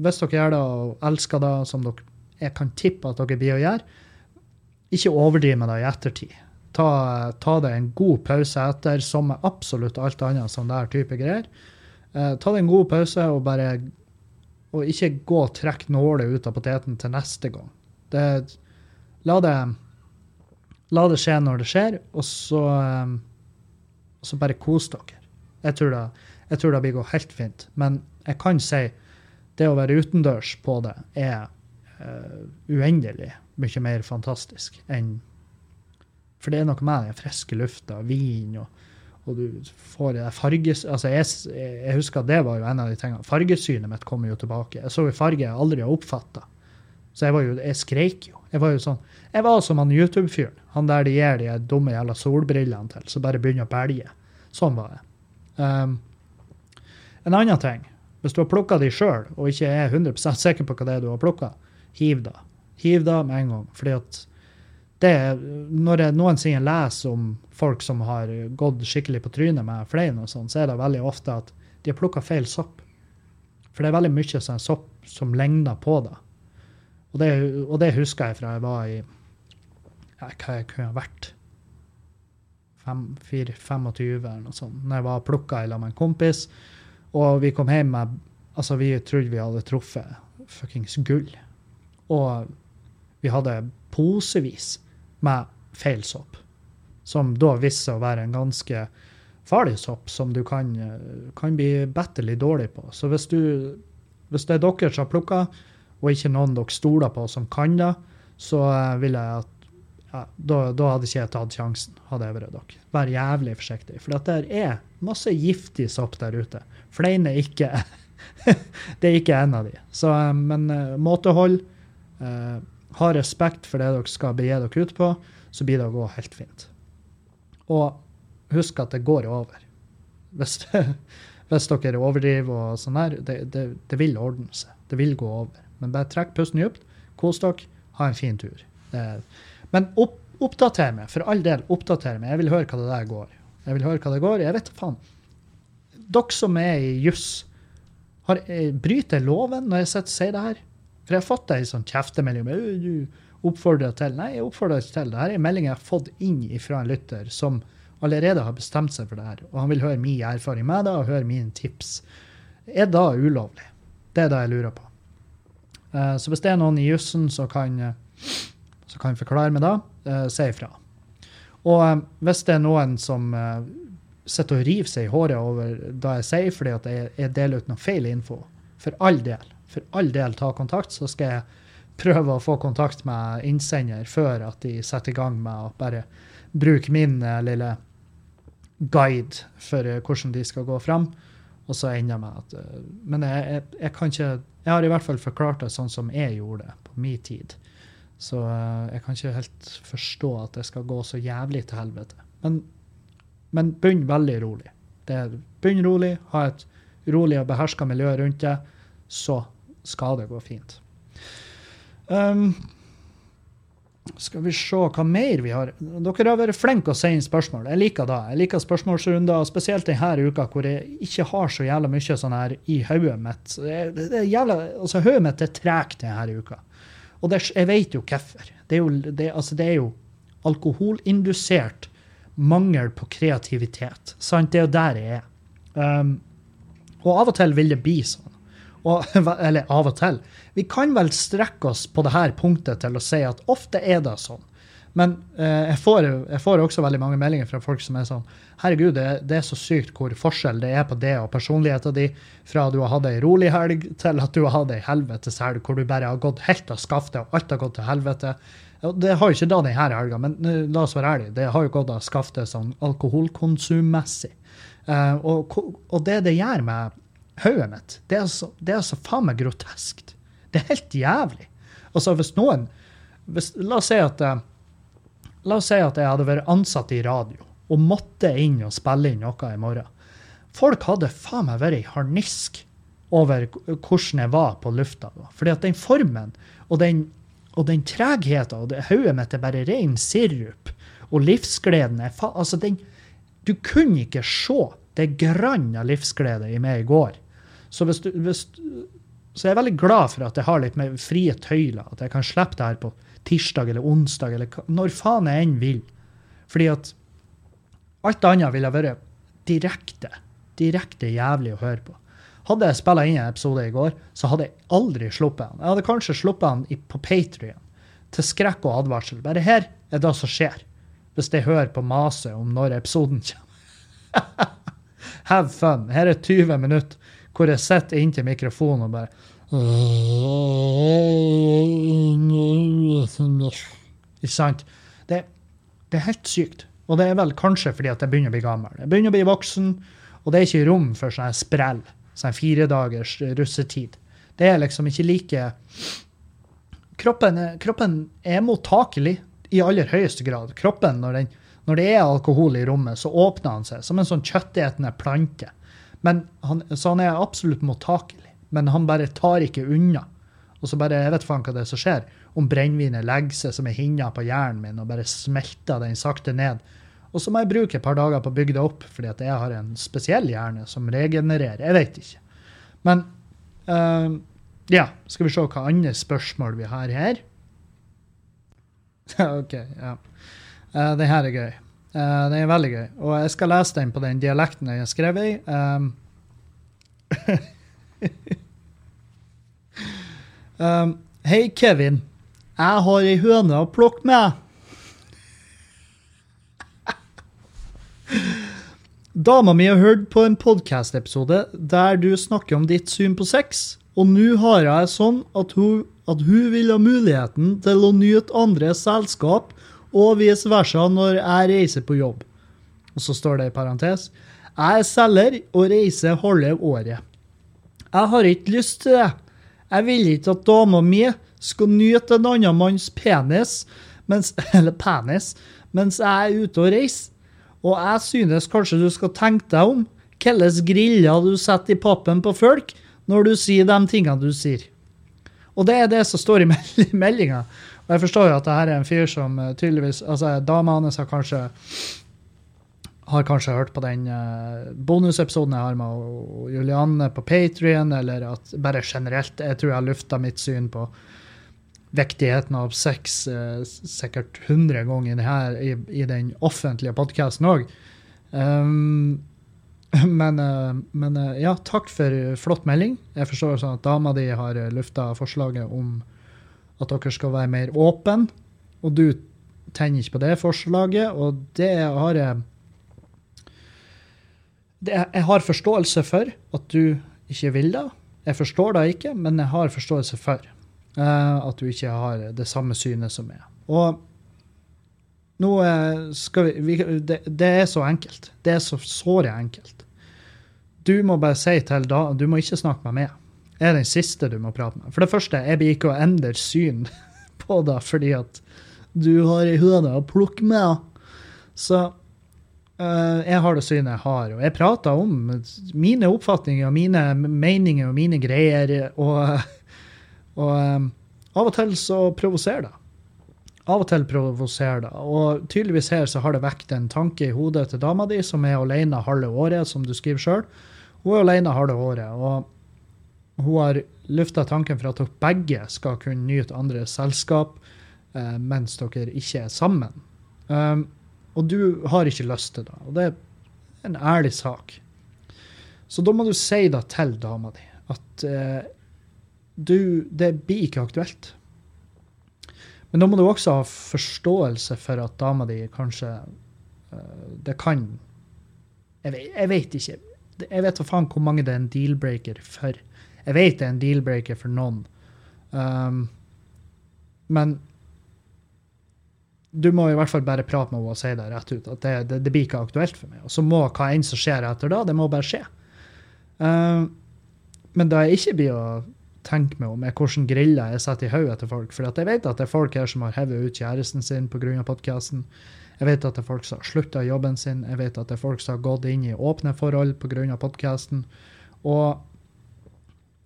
hvis dere gjør det og elsker det, som dere jeg kan tippe at dere blir å gjøre, ikke overdriv med det i ettertid ta, ta deg en god pause etter, som med absolutt alt annet sånn der type greier. Eh, ta deg en god pause og bare og ikke gå og trekke nåler ut av poteten til neste gang. Det, la, det, la det skje når det skjer, og så, um, så bare kos dere. Jeg tror, det, jeg tror det blir gå helt fint. Men jeg kan si det å være utendørs på det er uh, uendelig mye mer fantastisk enn for det er noe med den friske lufta, vin og, og du får det farges... Altså, jeg, jeg, husker at det var jo en av de tingene. Fargesynet mitt kommer jo tilbake. Jeg så jo farge jeg aldri har oppfatta. Så jeg jo, jeg skreik jo. Jeg var jo sånn, jeg var som han YouTube-fyren. Han der de gir de dumme jævla solbrillene til, så bare begynner å belge. Sånn var jeg. Um, en annen ting. Hvis du har plukka de sjøl, og ikke er 100% sikker på hva det er du har plukka, hiv da. Hiv da med en gang. fordi at det, når jeg noensinne leser om folk som har gått skikkelig på trynet med flein, og sånn, så er det veldig ofte at de har plukka feil sopp. For det er veldig mye sånn sopp som ligner på det. Og, det. og det, husker jeg fra jeg var i ja, Hva jeg kunne ha vært? 25 eller noe sånt. Når jeg var plukka i lag med en kompis, og vi kom hjem med Altså, vi trodde vi hadde truffet fuckings gull. Og vi hadde posevis med feil sopp. Som da viste seg å være en ganske farlig sopp som du kan, kan bli batterlig dårlig på. Så hvis, du, hvis det er dere som har plukka, og ikke noen dere stoler på som kan det, så ville vil jeg at ja, da, da, hadde ikke jeg tatt sjansen, hadde jeg vært dere. Vær jævlig forsiktig. For det er masse giftig sopp der ute. Flein er ikke Det er ikke en av de. Så, eh, men uh, måtehold. Eh, ha respekt for det dere skal begi dere ut på, så blir det å gå helt fint. Og husk at det går over. Hvis, hvis dere overdriver og sånn her, det, det, det, vil ordne seg. Det vil gå over. Men bare trekk pusten dypt, kos dere, ha en fin tur. men opp, oppdater meg, for all del, oppdater meg. Jeg vil høre hva det der går. Jeg vil høre hva det går. Jeg vet faen. Dere som er i juss, eh, bryter loven når jeg sier det her? For jeg har fått ei sånn kjeftemelding du oppfordrer til. Nei, jeg oppfordrer ikke til. Dette er en melding jeg har fått inn fra en lytter som allerede har bestemt seg for det her. Og han vil høre min erfaring med det og høre mine tips. Er da ulovlig? Det er det jeg lurer på. Uh, så hvis det er noen i jussen som kan, så kan forklare meg det, uh, si ifra. Og hvis det er noen som sitter og river seg i håret over det jeg sier fordi at jeg, deler ut noe feil info, for all del, for all del ta kontakt, så skal jeg prøve å få kontakt med innsender før at de setter i gang med å bare bruke min eh, lille guide for eh, hvordan de skal gå fram. Og så ender jeg med at eh, Men jeg, jeg, jeg, kan ikke Jeg har i hvert fall forklart det sånn som jeg gjorde det på min tid. Så eh, jeg kan ikke helt forstå at det skal gå så jævlig til helvete. Men, men begynn veldig rolig. Det er, begynn rolig, ha et rolig og beherska miljø rundt deg, så skal det gå fint. Um, skal vi se hva mer vi har. Dere har vært flinke å sende spørsmål. Jeg liker det. Jeg liker spørsmålsrunder, spesielt denne uka hvor jeg ikke har så jævla mye sånn her i hodet mitt. Jævla, altså Hodet mitt er tregt denne uka. Og det, jeg vet jo hvorfor. Det det, altså det er jo alkoholindusert mangel på kreativitet. Sant? Det er jo der jeg er. Um, og av og til vil det bli sånn. Og, eller av og til. Vi kan vel strekke oss på dette punktet til å si at ofte er det sånn. Men eh, jeg, får, jeg, får, også veldig mange meldinger fra folk som er sånn Herregud, det, det, er så sykt hvor forskjell det er på det og personligheten din fra du har hatt ei rolig helg til at du har hatt ei helvetes helg hvor du bare har gått helt av skaftet og alt har gått til helvete. Det har jo ikke da denne helga, men uh, la oss være ærlige, det har jo gått av skaftet sånn alkoholkonsummessig. Eh, og, og, det det gjør med hodet mitt. Det er, altså, det er altså faen meg groteskt. Det er helt jævlig. Altså, hvis noen hvis, La oss si at eh, La oss si at jeg hadde vært ansatt i radio og måtte inn og spille inn noe i morgen. Folk hadde faen meg vært i harnisk over hvordan jeg var på lufta. Fordi at den formen og den, og den tregheten og hodet mitt er bare ren sirup. Og livsgleden er faen Altså, den Du kunne ikke se det grann av livsglede i meg i går. Så, hvis du, hvis, så jeg er veldig glad for at jeg har litt mer frie tøyler. At jeg kan slippe det her på tirsdag eller onsdag eller når faen jeg enn vil. Fordi at alt annet ville vært direkte, direkte jævlig å høre på. Hadde jeg spilla inn en episode i går, så hadde jeg aldri sluppet den. Jeg hadde kanskje sluppet den på Patrion, til skrekk og advarsel. Bare her er det som skjer, hvis jeg hører på maset om når episoden kommer. Have fun. Her er 20 minutter hvor jeg sitter inntil mikrofonen og bare Ikke sant? Det, det, er helt sykt. Og det er vel kanskje fordi at jeg begynner å bli gammel. Jeg begynner å bli voksen, og det er ikke rom for sånn sprell. Sånn firedagers russetid. Det er liksom ikke like kroppen, kroppen er mottakelig i aller høyeste grad. Kroppen, når, den, når det er alkohol i rommet, så åpner han seg som en sånn kjøttetende plante. Han, så han er absolutt mottakelig. Men han bare tar ikke unna. Og så bare, Jeg vet faen hva det er som skjer. Om brennevinet legger seg som ei hinne på hjernen min og bare smelter den sakte ned. Og så må jeg bruke et par dager på å bygge det opp, fordi at jeg har en spesiell hjerne som regenererer. Jeg vet ikke. Men uh, ja, skal vi se hva andre spørsmål vi har her. OK, ja. Uh, den her er gøy. Uh, den er veldig gøy. Og jeg skal lese den på den dialekten jeg har skrevet i. Um, um, Hei, Kevin. Jeg har ei høne å plukke med. Dama mi har hørt på en podkast-episode der du snakker om ditt syn på sex, og nå har jeg sånn at hun, at hun vil ha muligheten til å nyte andres selskap og vice versa når jeg reiser på jobb. Og så står det i parentes jeg er selger og reiser halve året. Jeg har ikke lyst til det. Jeg vil ikke at dama mi skal nyte en annen manns penis, mens, eller penis, mens jeg er ute og reiser. Og jeg synes kanskje du skal tenke deg om hvilke griller du setter i pappen på folk når du sier de tingene du sier. Og det er det som står i meldinga. Og jeg forstår jo at det her er en fyr som eh, tydeligvis altså Dama hans har kanskje har kanskje hørt på den uh, bonusepisoden jeg har med Julianne på Patrion, eller at bare generelt Jeg tror jeg har lufta mitt syn på viktigheten av sex uh, sikkert 100 ganger denne, i, i den offentlige podkasten òg. Um, men, uh, men ja, takk for flott melding. Jeg forstår sånn at dama di har lufta forslaget om at dere skal være mer åpne. Og du tenner ikke på det forslaget, og det har jeg det, Jeg har forståelse for at du ikke vil det. Jeg forstår det ikke, men jeg har forståelse for uh, at du ikke har det samme synet som meg. Og nå eh, skal vi, vi det, det, er så enkelt. Det er så såre enkelt. Du må bare si til da Du må ikke snakke med meg. Jeg er den siste du må prate med. For det første, jeg blir ikke å endre syn på det fordi at du har ei høne å plukke med. Så uh, jeg har det synet jeg har. Og jeg prater om mine oppfatninger og mine meninger og mine greier. Og, og um, av og til så provoserer det. Av og til provoserer det. Og tydeligvis her så har det vekt en tanke i hodet til dama di, som er alene halve året, som du skriver sjøl. Hun er alene halve året. og hun har lufta tanken for at dere begge skal kunne nyte andres selskap eh, mens dere ikke er sammen. Um, og du har ikke lyst til det. Og det er en ærlig sak. Så da må du si det til dama di at eh, du, det blir ikke aktuelt. Men da må du også ha forståelse for at dama di kanskje uh, Det kan jeg jeg vet, ikke. Jeg vet hva faen hvor mange det er en deal-breaker for. Jeg vet det er en deal-breaker for noen. Um, men du må i hvert fall bare prate med henne og si det rett ut. At det, det, det, blir ikke aktuelt for meg. Og så må hva enn som skjer etter da, det må bare skje. Uh, men det jeg ikke blir å tenke meg om, er hvordan griller jeg setter i hodet til folk. For jeg vet at det er folk her som har hevet ut kjæresten sin pga. podkasten. Jeg vet at det er folk som har slutta jobben sin. Jeg vet at det er folk som har gått inn i åpne forhold pga. podkasten. Og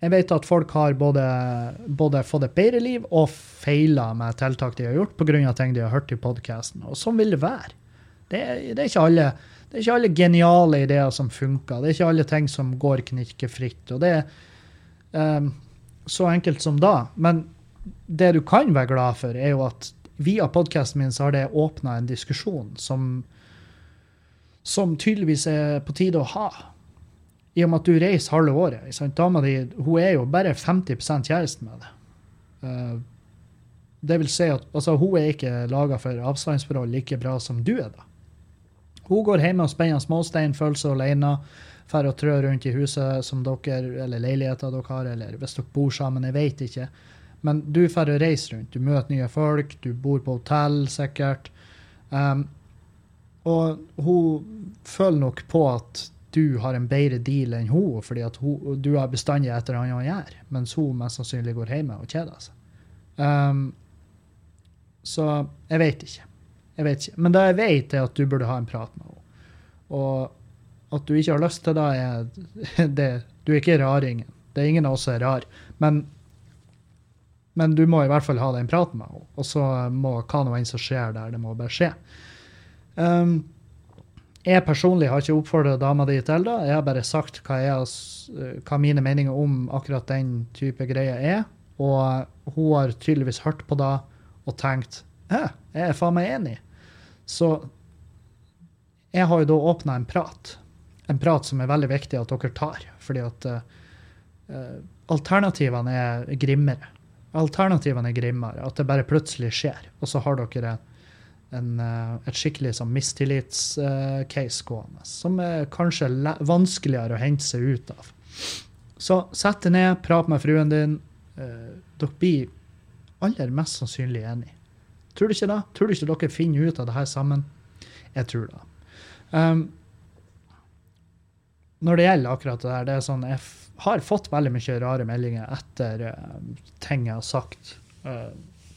jeg vet at folk har både, både fått et bedre liv og feila med tiltak de har gjort pga. ting de har hørt i podkasten. Og sånn vil det være. Det det, er alle, det er, ikke alle, geniale ideer som funker. Det er ikke alle ting som går knirkefritt. Og det er um, så enkelt som da. Men det du kan være glad for, er jo at via podkasten min så har det åpna en diskusjon som, som tydeligvis er på tide å ha i og med at du reiser halve året. Dama di hun er jo bare 50 kjæresten med deg. Uh, det vil si at altså, hun er ikke laga for avstandsforhold like bra som du er. da. Hun går hjemme og spenner småstein, føler seg alene, drar og trør rundt i huset som dere, eller leiligheta dere har, eller hvis dere bor sammen, jeg vet ikke. Men du drar og reiser rundt. Du møter nye folk, du bor på hotell sikkert. Um, og hun føler nok på at du har en bedre deal enn hun, fordi at hun, du har bestandig et eller annet å gjøre, mens hun mest sannsynlig går hjemme og kjeder seg. Um, så jeg vet ikke. Jeg vet ikke. Men det jeg vet, er at du burde ha en prat med henne. Og at du ikke har lyst til det, er det, Du er ikke raringen. Det er ingen av oss som er rar. Men, men du må i hvert fall ha den praten med henne. Og så må hva nå enn som skjer der, det må bare skje. Um, jeg personlig har ikke oppfordra dama di til det. Jeg har bare sagt hva, jeg, eh, hva, mine meninger om akkurat den type greier er. Og hun har tydeligvis hørt på det og tenkt Hæ, jeg er faen meg enig. Så jeg har jo da åpna en prat. En prat som er veldig viktig at dere tar. Fordi at uh, alternativene er grimmere. Alternativene er grimmere. At det bare plutselig skjer. Og så har dere eh, et skikkelig sånn mistillitscase gående, som er kanskje vanskeligere å hente seg ut av. Så sett deg ned, prat med fruen din. Uh, dere blir aller mest sannsynlig enige. Tror du ikke det? Tror du ikke dere finner ut av det her sammen? Jeg tror det. Um, når det gjelder akkurat det der, det er sånn, jeg har fått veldig mye rare meldinger etter uh, ting jeg har sagt, uh,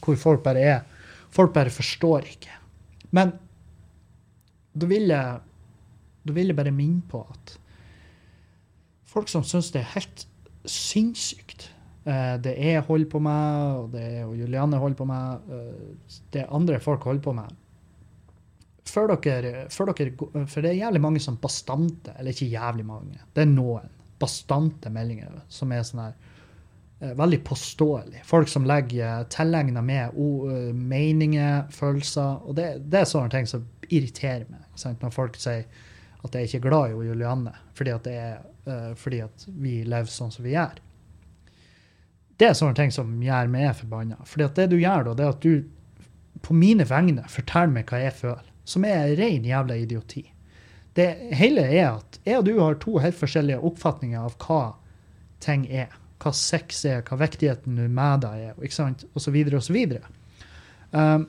hvor folk bare er Folk bare forstår ikke. Men da vil jeg, da vil jeg bare minne på at folk som syns det er helt sinnssykt eh, det jeg holder på med, og det og Julianne holder på med, eh, det andre folk holder på med før dere, før dere, For det er jævlig mange som bastante, eller ikke jævlig mange, det er noen bastante meldinger som er sånn her veldig påståelig. Folk som legger tilegna med uh, meninger, følelser. Og det, det, er sånne ting som irriterer meg. Sant? Når folk sier at jeg ikke er glad i Julianne fordi at, er, uh, fordi at vi lever sånn som vi gjør. Det er sånne ting som gjør meg forbanna. At det du gjør da, det er at du på mine vegne forteller meg hva jeg føler. Som er ren jævla idioti. Det hele er at jeg og du har to helt forskjellige oppfatninger av hva ting er. Hva sex er, hva viktigheten med deg er, ikke sant? så videre. Um,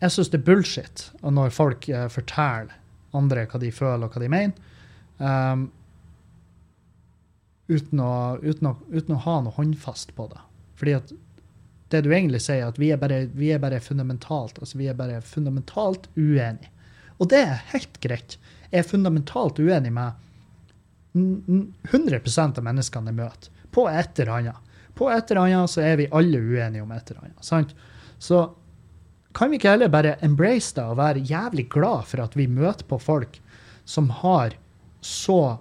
jeg syns det er bullshit når folk uh, forteller andre hva de føler og hva de mener, um, uten, å, uten, å, uten, å, ha noe håndfast på det. Fordi at det du egentlig sier, at vi er bare, vi er bare fundamentalt altså vi er bare fundamentalt uenige. Og det er helt greit. Jeg er fundamentalt uenig med 100 av menneskene jeg møter, på et eller annet. På et eller annet så er vi alle uenige om et eller annet. sant? Så kan vi ikke heller bare embrace det og være jævlig glad for at vi møter på folk som har så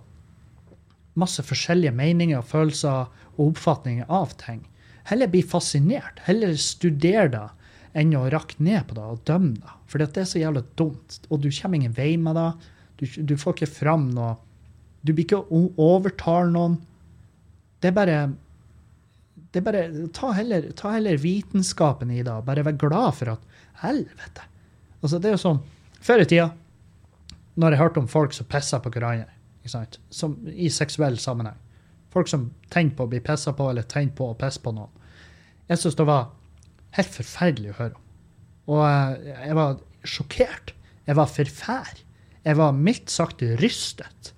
masse forskjellige meninger, følelser og oppfatninger av ting. Heller bli fascinert. Heller studere det enn å rakke ned på det og dømme det. For det er så jævlig dumt. Og du kommer ingen vei med det. Du, du får ikke fram noe Du blir ikke å overtale noen. Det er bare det er bare, ta heller, ta heller vitenskapen i det. Bare vær glad for at Helvete! Altså, det er jo sånn Før i tida, når jeg hørte om folk som pissa på hverandre som, i seksuell sammenheng Folk som tenner på å bli pissa på, eller tenner på å pisse på noen. Jeg syntes det var helt forferdelig å høre om. Og eh, jeg var sjokkert. Jeg var forfær. Jeg var mildt sagt rystet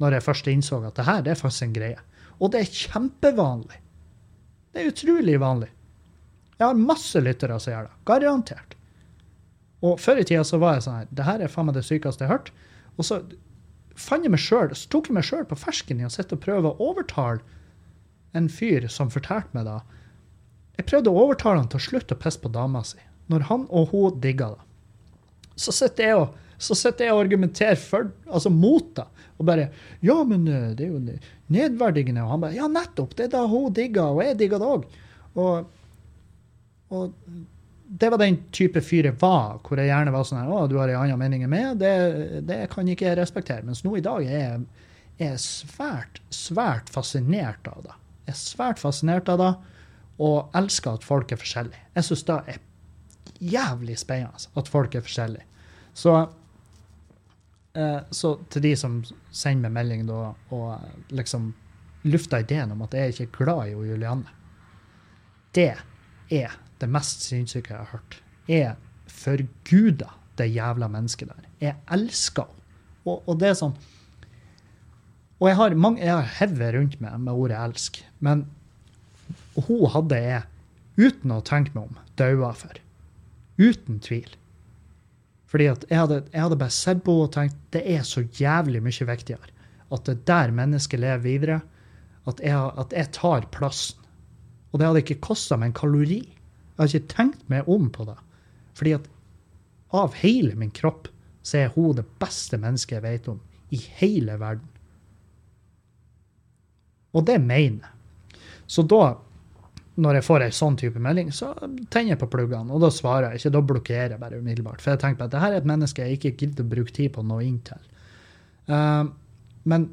når jeg først innså at det her det er faktisk en greie. Og det er kjempevanlig. Det er utrolig vanlig. Jeg har masse lyttere som gjør det. Garantert. Og før i tida så var jeg sånn her Det her er faen meg det sykeste jeg har hørt. Og så fant jeg meg selv, så tok jeg meg sjøl på fersken i å sitte og prøve å overtale en fyr som fortalte meg da Jeg prøvde å overtale han til å slutte å pisse på dama si, når han og hun digga det. Så sitter jeg og så jeg og argumenterer for, altså mot det. Og bare Ja, men eh, det er jo nedverdigende. Og han bare Ja, nettopp! Det er da hun digger, og jeg digger det òg. Og, og, det var den type fyr jeg var, hvor jeg gjerne var sånn her Å, du har en annen mening enn meg? Det, det kan ikke jeg respektere. Mens nå i dag er jeg, er svært, svært fascinert av det. Jeg er svært fascinert av det, og elsker at folk er forskjellige. Jeg syns det er jævlig spennende at folk er forskjellige. Så så til de som sender meg melding da, og eh, liksom lufter ideen om at jeg ikke er glad i Julianne Det er det mest sinnssyke jeg har hørt. Jeg forguder det jævla mennesket der. Jeg elsker henne. Og, og, det er sånn Og jeg har, mange, jeg har hevet rundt meg med ordet 'elsk', men hun hadde jeg, uten å tenke meg om, daua for. Uten tvil. Fordi at jeg hadde, jeg hadde bare sett på henne og tenkt det er så jævlig mye viktigere at det er der mennesket lever videre, at jeg, at jeg tar plassen. Og det hadde ikke kosta meg en kalori. Jeg hadde ikke tenkt meg om på det. Fordi at av hele min kropp så er hun det beste mennesket jeg vet om i hele verden. Og det mener jeg. Så da når jeg får ei sånn type melding, så tenner jeg på pluggene, og da svarer jeg ikke. Da blokkerer jeg bare umiddelbart. For jeg tenker på at det her er et menneske jeg ikke gidder å bruke tid på å nå inn til. Uh, men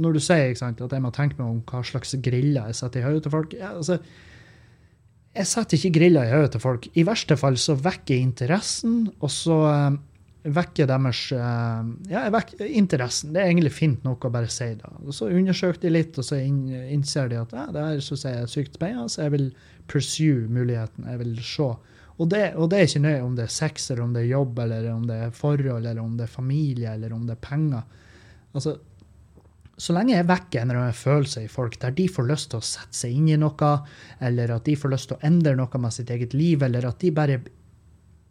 når du sier sant, at jeg må tenke meg om hva slags griller jeg setter i hodet til folk ja, altså, Jeg setter ikke griller i hodet til folk. I verste fall så vekker jeg interessen, og så uh, vekke deres uh, ja, vekker interessen. Det er egentlig fint nok å bare si det. Og Så undersøker de litt, og så innser de at ja, det her synes jeg er sykt spennende, så jeg vil pursue muligheten. Jeg vil se. Og det, og det, er ikke nøye om det er sex, eller om det er jobb, eller om det er forhold, eller om det er familie, eller om det er penger. Altså, så lenge jeg vekker en eller annen følelse i folk der de får lyst til å sette seg inn i noe, eller at de får lyst til å endre noe med sitt eget liv, eller at de bare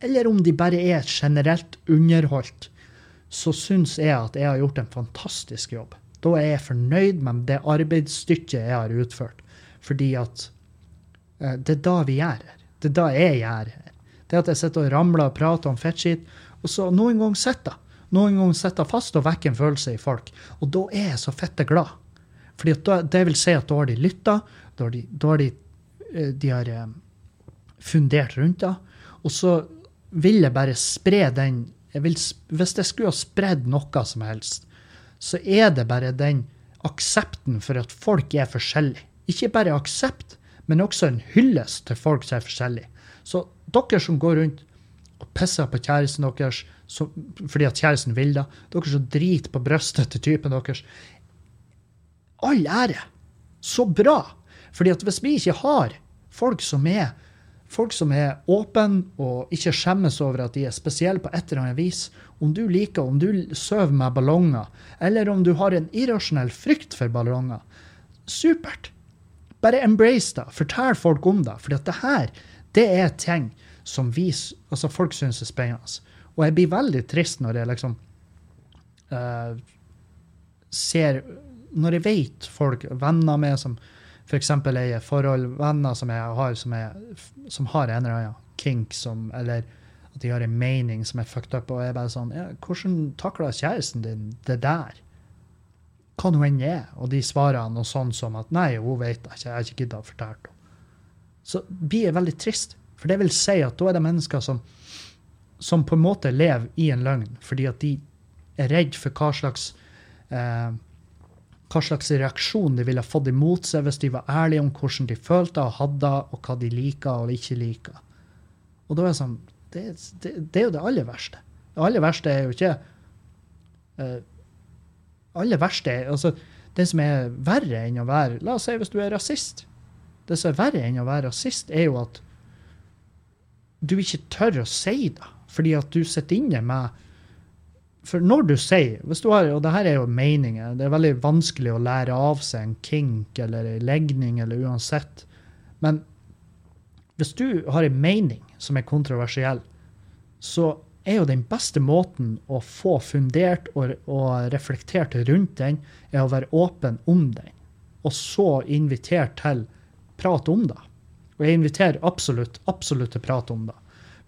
eller om de bare er generelt underholdt, så syns jeg at jeg har gjort en fantastisk jobb. Da er jeg fornøyd med det arbeidsstykket jeg har utført. Fordi at eh, det er da vi gjør her. Det er da jeg gjør her. Det at jeg sitter og ramler og prater om fettskitt, og så noen ganger sitter noen ganger sitter fast og vekker en følelse i folk. Og da er jeg så fette glad. Fordi det vil si at da har de lytta, da har de, da har de, eh, de har eh, fundert rundt det. Og så vil jeg bare spre den jeg vil, Hvis jeg skulle ha spredd noe som helst, så er det bare den aksepten for at folk er forskjellige. Ikke bare aksept, men også en hyllest til folk som er forskjellige. Så dere som går rundt og pisser på kjæresten deres så, fordi at kjæresten vil det, dere som driter på brystet til typen deres All ære. Så bra! Fordi at hvis vi ikke har folk som er folk som er åpne og ikke skjemmes over at de er spesielle på et eller annet vis, om du liker, om du sover med ballonger, eller om du har en irrasjonell frykt for ballonger, supert. Bare embrace det. Fortell folk om det. For det her det er ting som vi, altså folk syns er spennende. Og jeg blir veldig trist når jeg liksom uh, ser Når jeg vet folk, venner med som f.eks. er forhold, venner som jeg har som, jeg, som har en eller annen kink som Eller at de har en mening som er fucked up, og jeg er bare sånn ja, Hvordan takler kjæresten din det der? Hva nå enn er. Og de svarer noe sånn som at nei, hun vet ikke, jeg har ikke gidda å fortelle henne. Så blir jeg veldig trist. For det vil si at da er det mennesker som, som på en måte lever i en løgn, fordi at de er redd for hva slags eh, hva slags reaksjon de ville fått imot seg hvis de var ærlige om hvordan de følte og hadde, og hva de liker og ikke liker. Og da er det sånn Det, det, det er jo det aller verste. Det aller verste er jo ikke uh, aller verste er, altså, Det som er verre enn å være La oss si hvis du er rasist. Det som er verre enn å være rasist, er jo at du ikke tør å si det, fordi at du sitter inne med for når du sier hvis du har, Og det her er jo meninger. Det er veldig vanskelig å lære av seg en kink eller en legning eller uansett. Men hvis du har en mening som er kontroversiell, så er jo den beste måten å få fundert og, og reflektert rundt den, er å være åpen om den. Og så invitere til prat om det. Og jeg inviterer absolutt, absolutt til prat om det.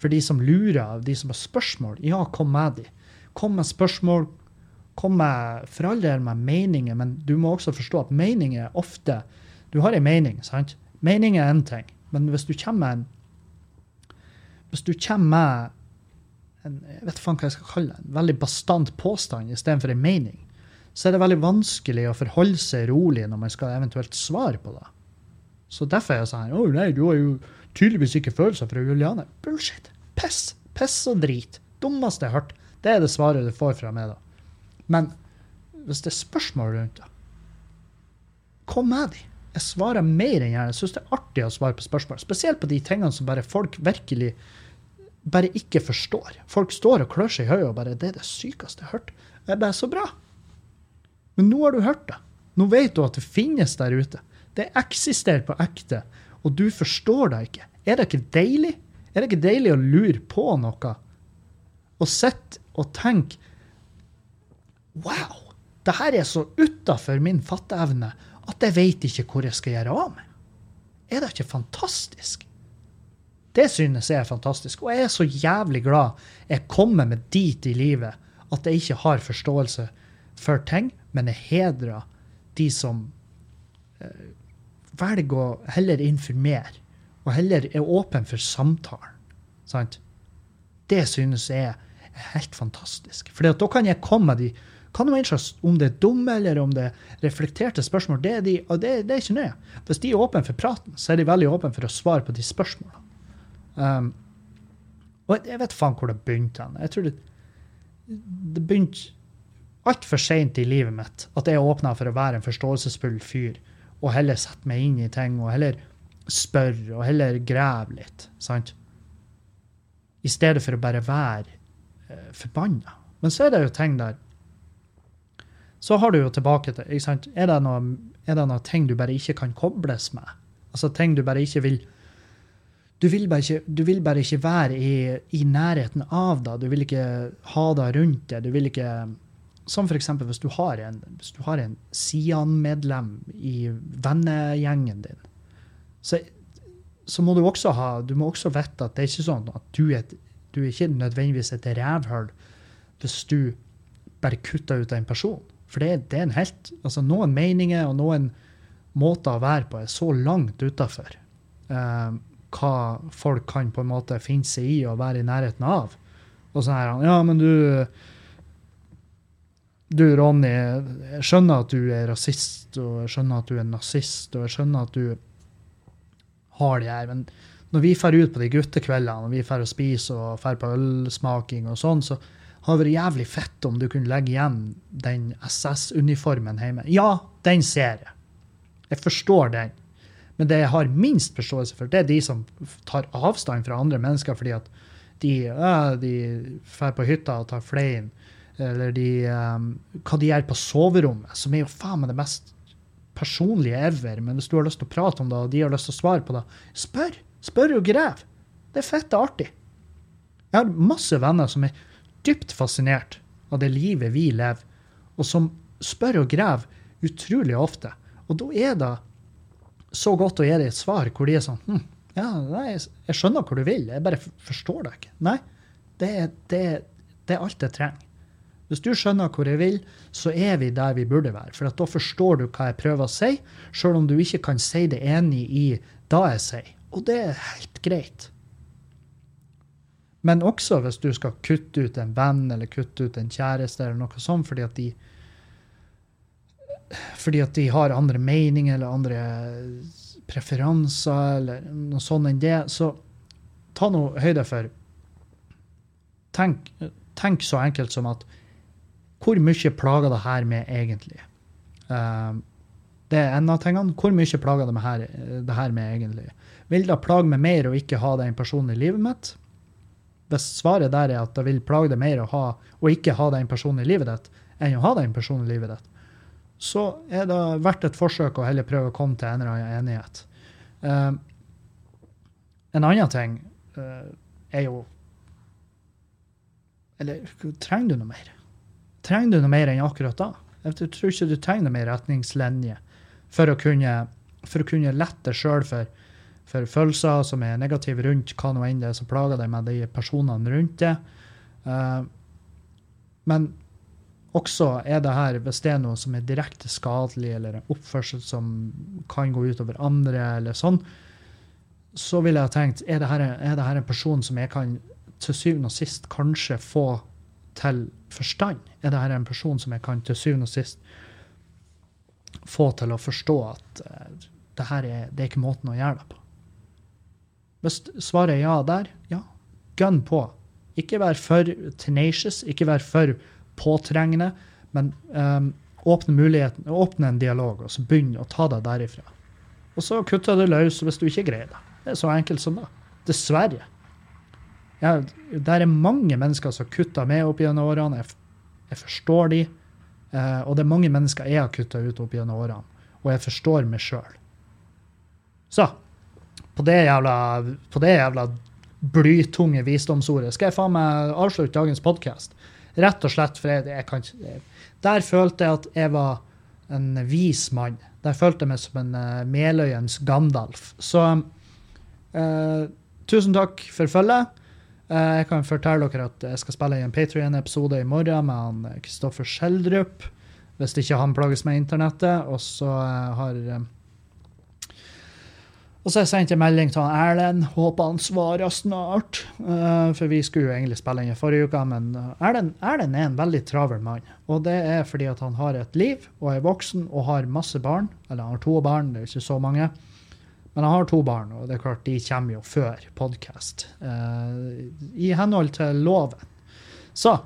For de som lurer, de som har spørsmål, ja, kom med de. Kom med spørsmål. Kom med for all del med meninger, men du må også forstå at meninger er ofte Du har en mening, sant? Mening er én ting, men hvis du kommer med Hvis du kommer med en, jeg vet ikke hva jeg skal kalle det, en veldig bastant påstand istedenfor en mening, så er det veldig vanskelig å forholde seg rolig når man skal eventuelt svare på det. Så derfor er jeg sånn Å nei, du har jo tydeligvis ikke følelser for Juliane. Bullshit. Piss. Piss og drit. Dummeste jeg har hørt. Det er det svaret du får fra meg, da. Men hvis det er spørsmål rundt det, kom med de. Jeg svarer mer enn gjerne. Jeg syns det er artig å svare på spørsmål. Spesielt på de tingene som bare folk virkelig bare ikke forstår. Folk står og klør seg i hodet og bare 'Det er det sykeste jeg har hørt'. Det er bare så bra. Men nå har du hørt det. Nå vet du at det finnes der ute. Det eksisterer på ekte, og du forstår det ikke. Er det ikke deilig? Er det ikke deilig å lure på noe og sitte og tenke Wow! Det her er så utafor min fatteevne at jeg veit ikke hvor jeg skal gjøre av meg. Er det ikke fantastisk? Det synes jeg er fantastisk. Og jeg er så jævlig glad jeg kommer meg dit i livet at jeg ikke har forståelse for ting, men jeg hedrer de som eh, velger å heller informere, og heller er åpen for samtalen. Sant? Det synes jeg er helt fantastisk. For da kan jeg komme med de kan du Om det er dumme eller om det er reflekterte spørsmål, det er, de, det, det er ikke nøye. Hvis de er åpne for praten, så er de veldig åpne for å svare på de spørsmålene. Um, og jeg vet faen hvor det begynte. Jeg tror det, det begynte altfor seint i livet mitt at jeg åpna for å være en forståelsesfull fyr og heller sette meg inn i ting og heller spørre og heller grave litt. sant? I stedet for å bare være eh, forbanna. Men så er det jo ting der Så har du jo tilbake til ikke sant? Er det, noe, er det noe ting du bare ikke kan kobles med? Altså ting du bare ikke vil du vil bare ikke, vil bare ikke være i, i, nærheten av det. Du vil ikke ha det rundt deg. Du vil ikke Som f.eks. hvis du har en, hvis du har en Sian-medlem i vennegjengen din. Så, så, må du også ha Du må også vite at det er ikke sånn at du er, du er ikke nødvendigvis et rævhull hvis du bare kutter ut en person. For det, det er en helt altså Noen meninger og noen måter å være på er så langt utafor eh, hva folk kan på en måte finne seg i og være i nærheten av. Og så er han Ja, men du Du, Ronny, jeg skjønner at du er rasist, og jeg skjønner at du er nazist, og jeg skjønner at du har det her, men når vi drar ut på de guttekveldene, og vi drar og spiser og drar på ølsmaking og sånn, så hadde det vært jævlig fett om du kunne legge igjen den SS-uniformen hjemme. Ja, den ser jeg. Jeg forstår den. Men det jeg har minst forståelse for, det er de som tar avstand fra andre mennesker fordi at de, drar på hytta og tar flein. Eller de, um, hva de gjør på soverommet, som er jo faen meg det mest personlige ever. Men hvis du har lyst til å prate om det, og de har lyst til å svare på det, spør. Spør og grev. Det er fett og artig. Jeg har masse venner som er dypt fascinert av det livet vi lever, og som spør og graver utrolig ofte. Og da er det så godt å gi deg et svar hvor de er sånn hm, ja, nei, jeg skjønner hvor du vil, jeg bare forstår deg ikke. Nei, det, det, det er alt jeg trenger. Hvis du skjønner hvor jeg vil, så er vi der vi burde være. For da forstår du hva jeg prøver å si, sjøl om du ikke kan si det enig i da jeg sier. Og det er helt greit. Men også hvis du skal kutte ut en venn eller kutte ut en kjæreste eller noe sånt fordi at de fordi at de har andre meninger eller andre preferanser eller noe sånt enn det, så ta nå høyde for tenk, tenk så enkelt som at hvor mye plager det her med egentlig? Uh, det er en av tingene. Hvor mye plager det, her, det her med egentlig? Vil det plage meg mer å ikke ha den personen i livet mitt? Hvis svaret der er at det vil plage deg mer å, ha, å ikke ha den personen i livet ditt, enn å ha den personen i livet ditt, så er det verdt et forsøk å heller prøve å komme til en eller annen enighet. Uh, en annen ting uh, er jo Eller trenger du noe mer? trenger du noe mer enn akkurat da? Jeg tror ikke du trenger noe mer retningslinje for å kunne, for å kunne lette sjøl for, for, følelser som er negative rundt hva nå enn det er som plager deg med de personene rundt det. Uh, men også er det her, hvis det er noe som er direkte skadelig, eller en oppførsel som kan gå utover andre, eller sånn, så ville jeg tenkt er det, her, er det her en person som jeg kan til syvende og sist kanskje få til forstand? Er det her en person som jeg kan til syvende og sist få til å forstå at uh, det her er, det er ikke måten å gjøre det på? Hvis svaret er ja der, ja, gun på. Ikke vær for tenacious, ikke vær for påtrengende, men um, åpne muligheten, åpne en dialog, og så begynne å ta deg derifra. Og så kutter du løs hvis du ikke greier det. Det er så enkelt som det. Dessverre. Ja, det er mange mennesker som kutta med opp gjennom årene. Jeg, jeg forstår de. Eh, og det er mange mennesker jeg har kutta ut opp gjennom årene. Og jeg forstår meg sjøl. Så på det jævla, på det jævla blytunge visdomsordet skal jeg faen meg avslutte dagens podkast. Rett og slett for jeg, jeg kan ikke Der følte jeg at jeg var en vis mann. Der følte jeg meg som en uh, Meløyens Gandalf. Så uh, tusen takk for følget. Uh, jeg kan fortelle dere at jeg skal spille i en Patrion-episode i morgen med han Kristoffer Schjelderup. Hvis ikke han plages med internettet. Og så eh, har eh, og så har jeg melding til Erlend. Håper han svarer snart. for vi skulle jo egentlig spille inn i forrige uke, men Erlend, Erlend, er en veldig travel mann. Og det er fordi at han har et liv og er voksen og har masse barn. Eller han har to barn, det er ikke så mange. Men han har to barn, og det er klart de kommer jo før podkast. Uh, I henhold til loven. Så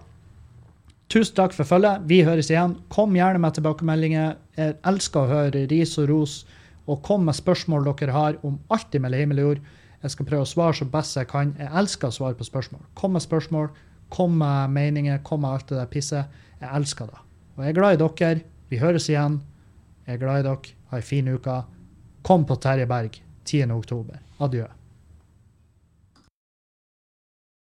tusen takk for følget. Vi høres igjen. Kom gjerne med tilbakemeldinger. Jeg elsker å høre ris og ros. Og kom med spørsmål dere har om alt mellom himmel og jord. Jeg skal prøve å svare så best jeg kan. Jeg elsker å svare på spørsmål. Kom med spørsmål. Kom med meninger. Kom med alt det der pisset. Jeg elsker det. Og jeg er glad i dere. Vi høres igjen. Jeg er glad i dere. Ha ei en fin uke. Kom på Terje Berg 10. oktober. Adjø.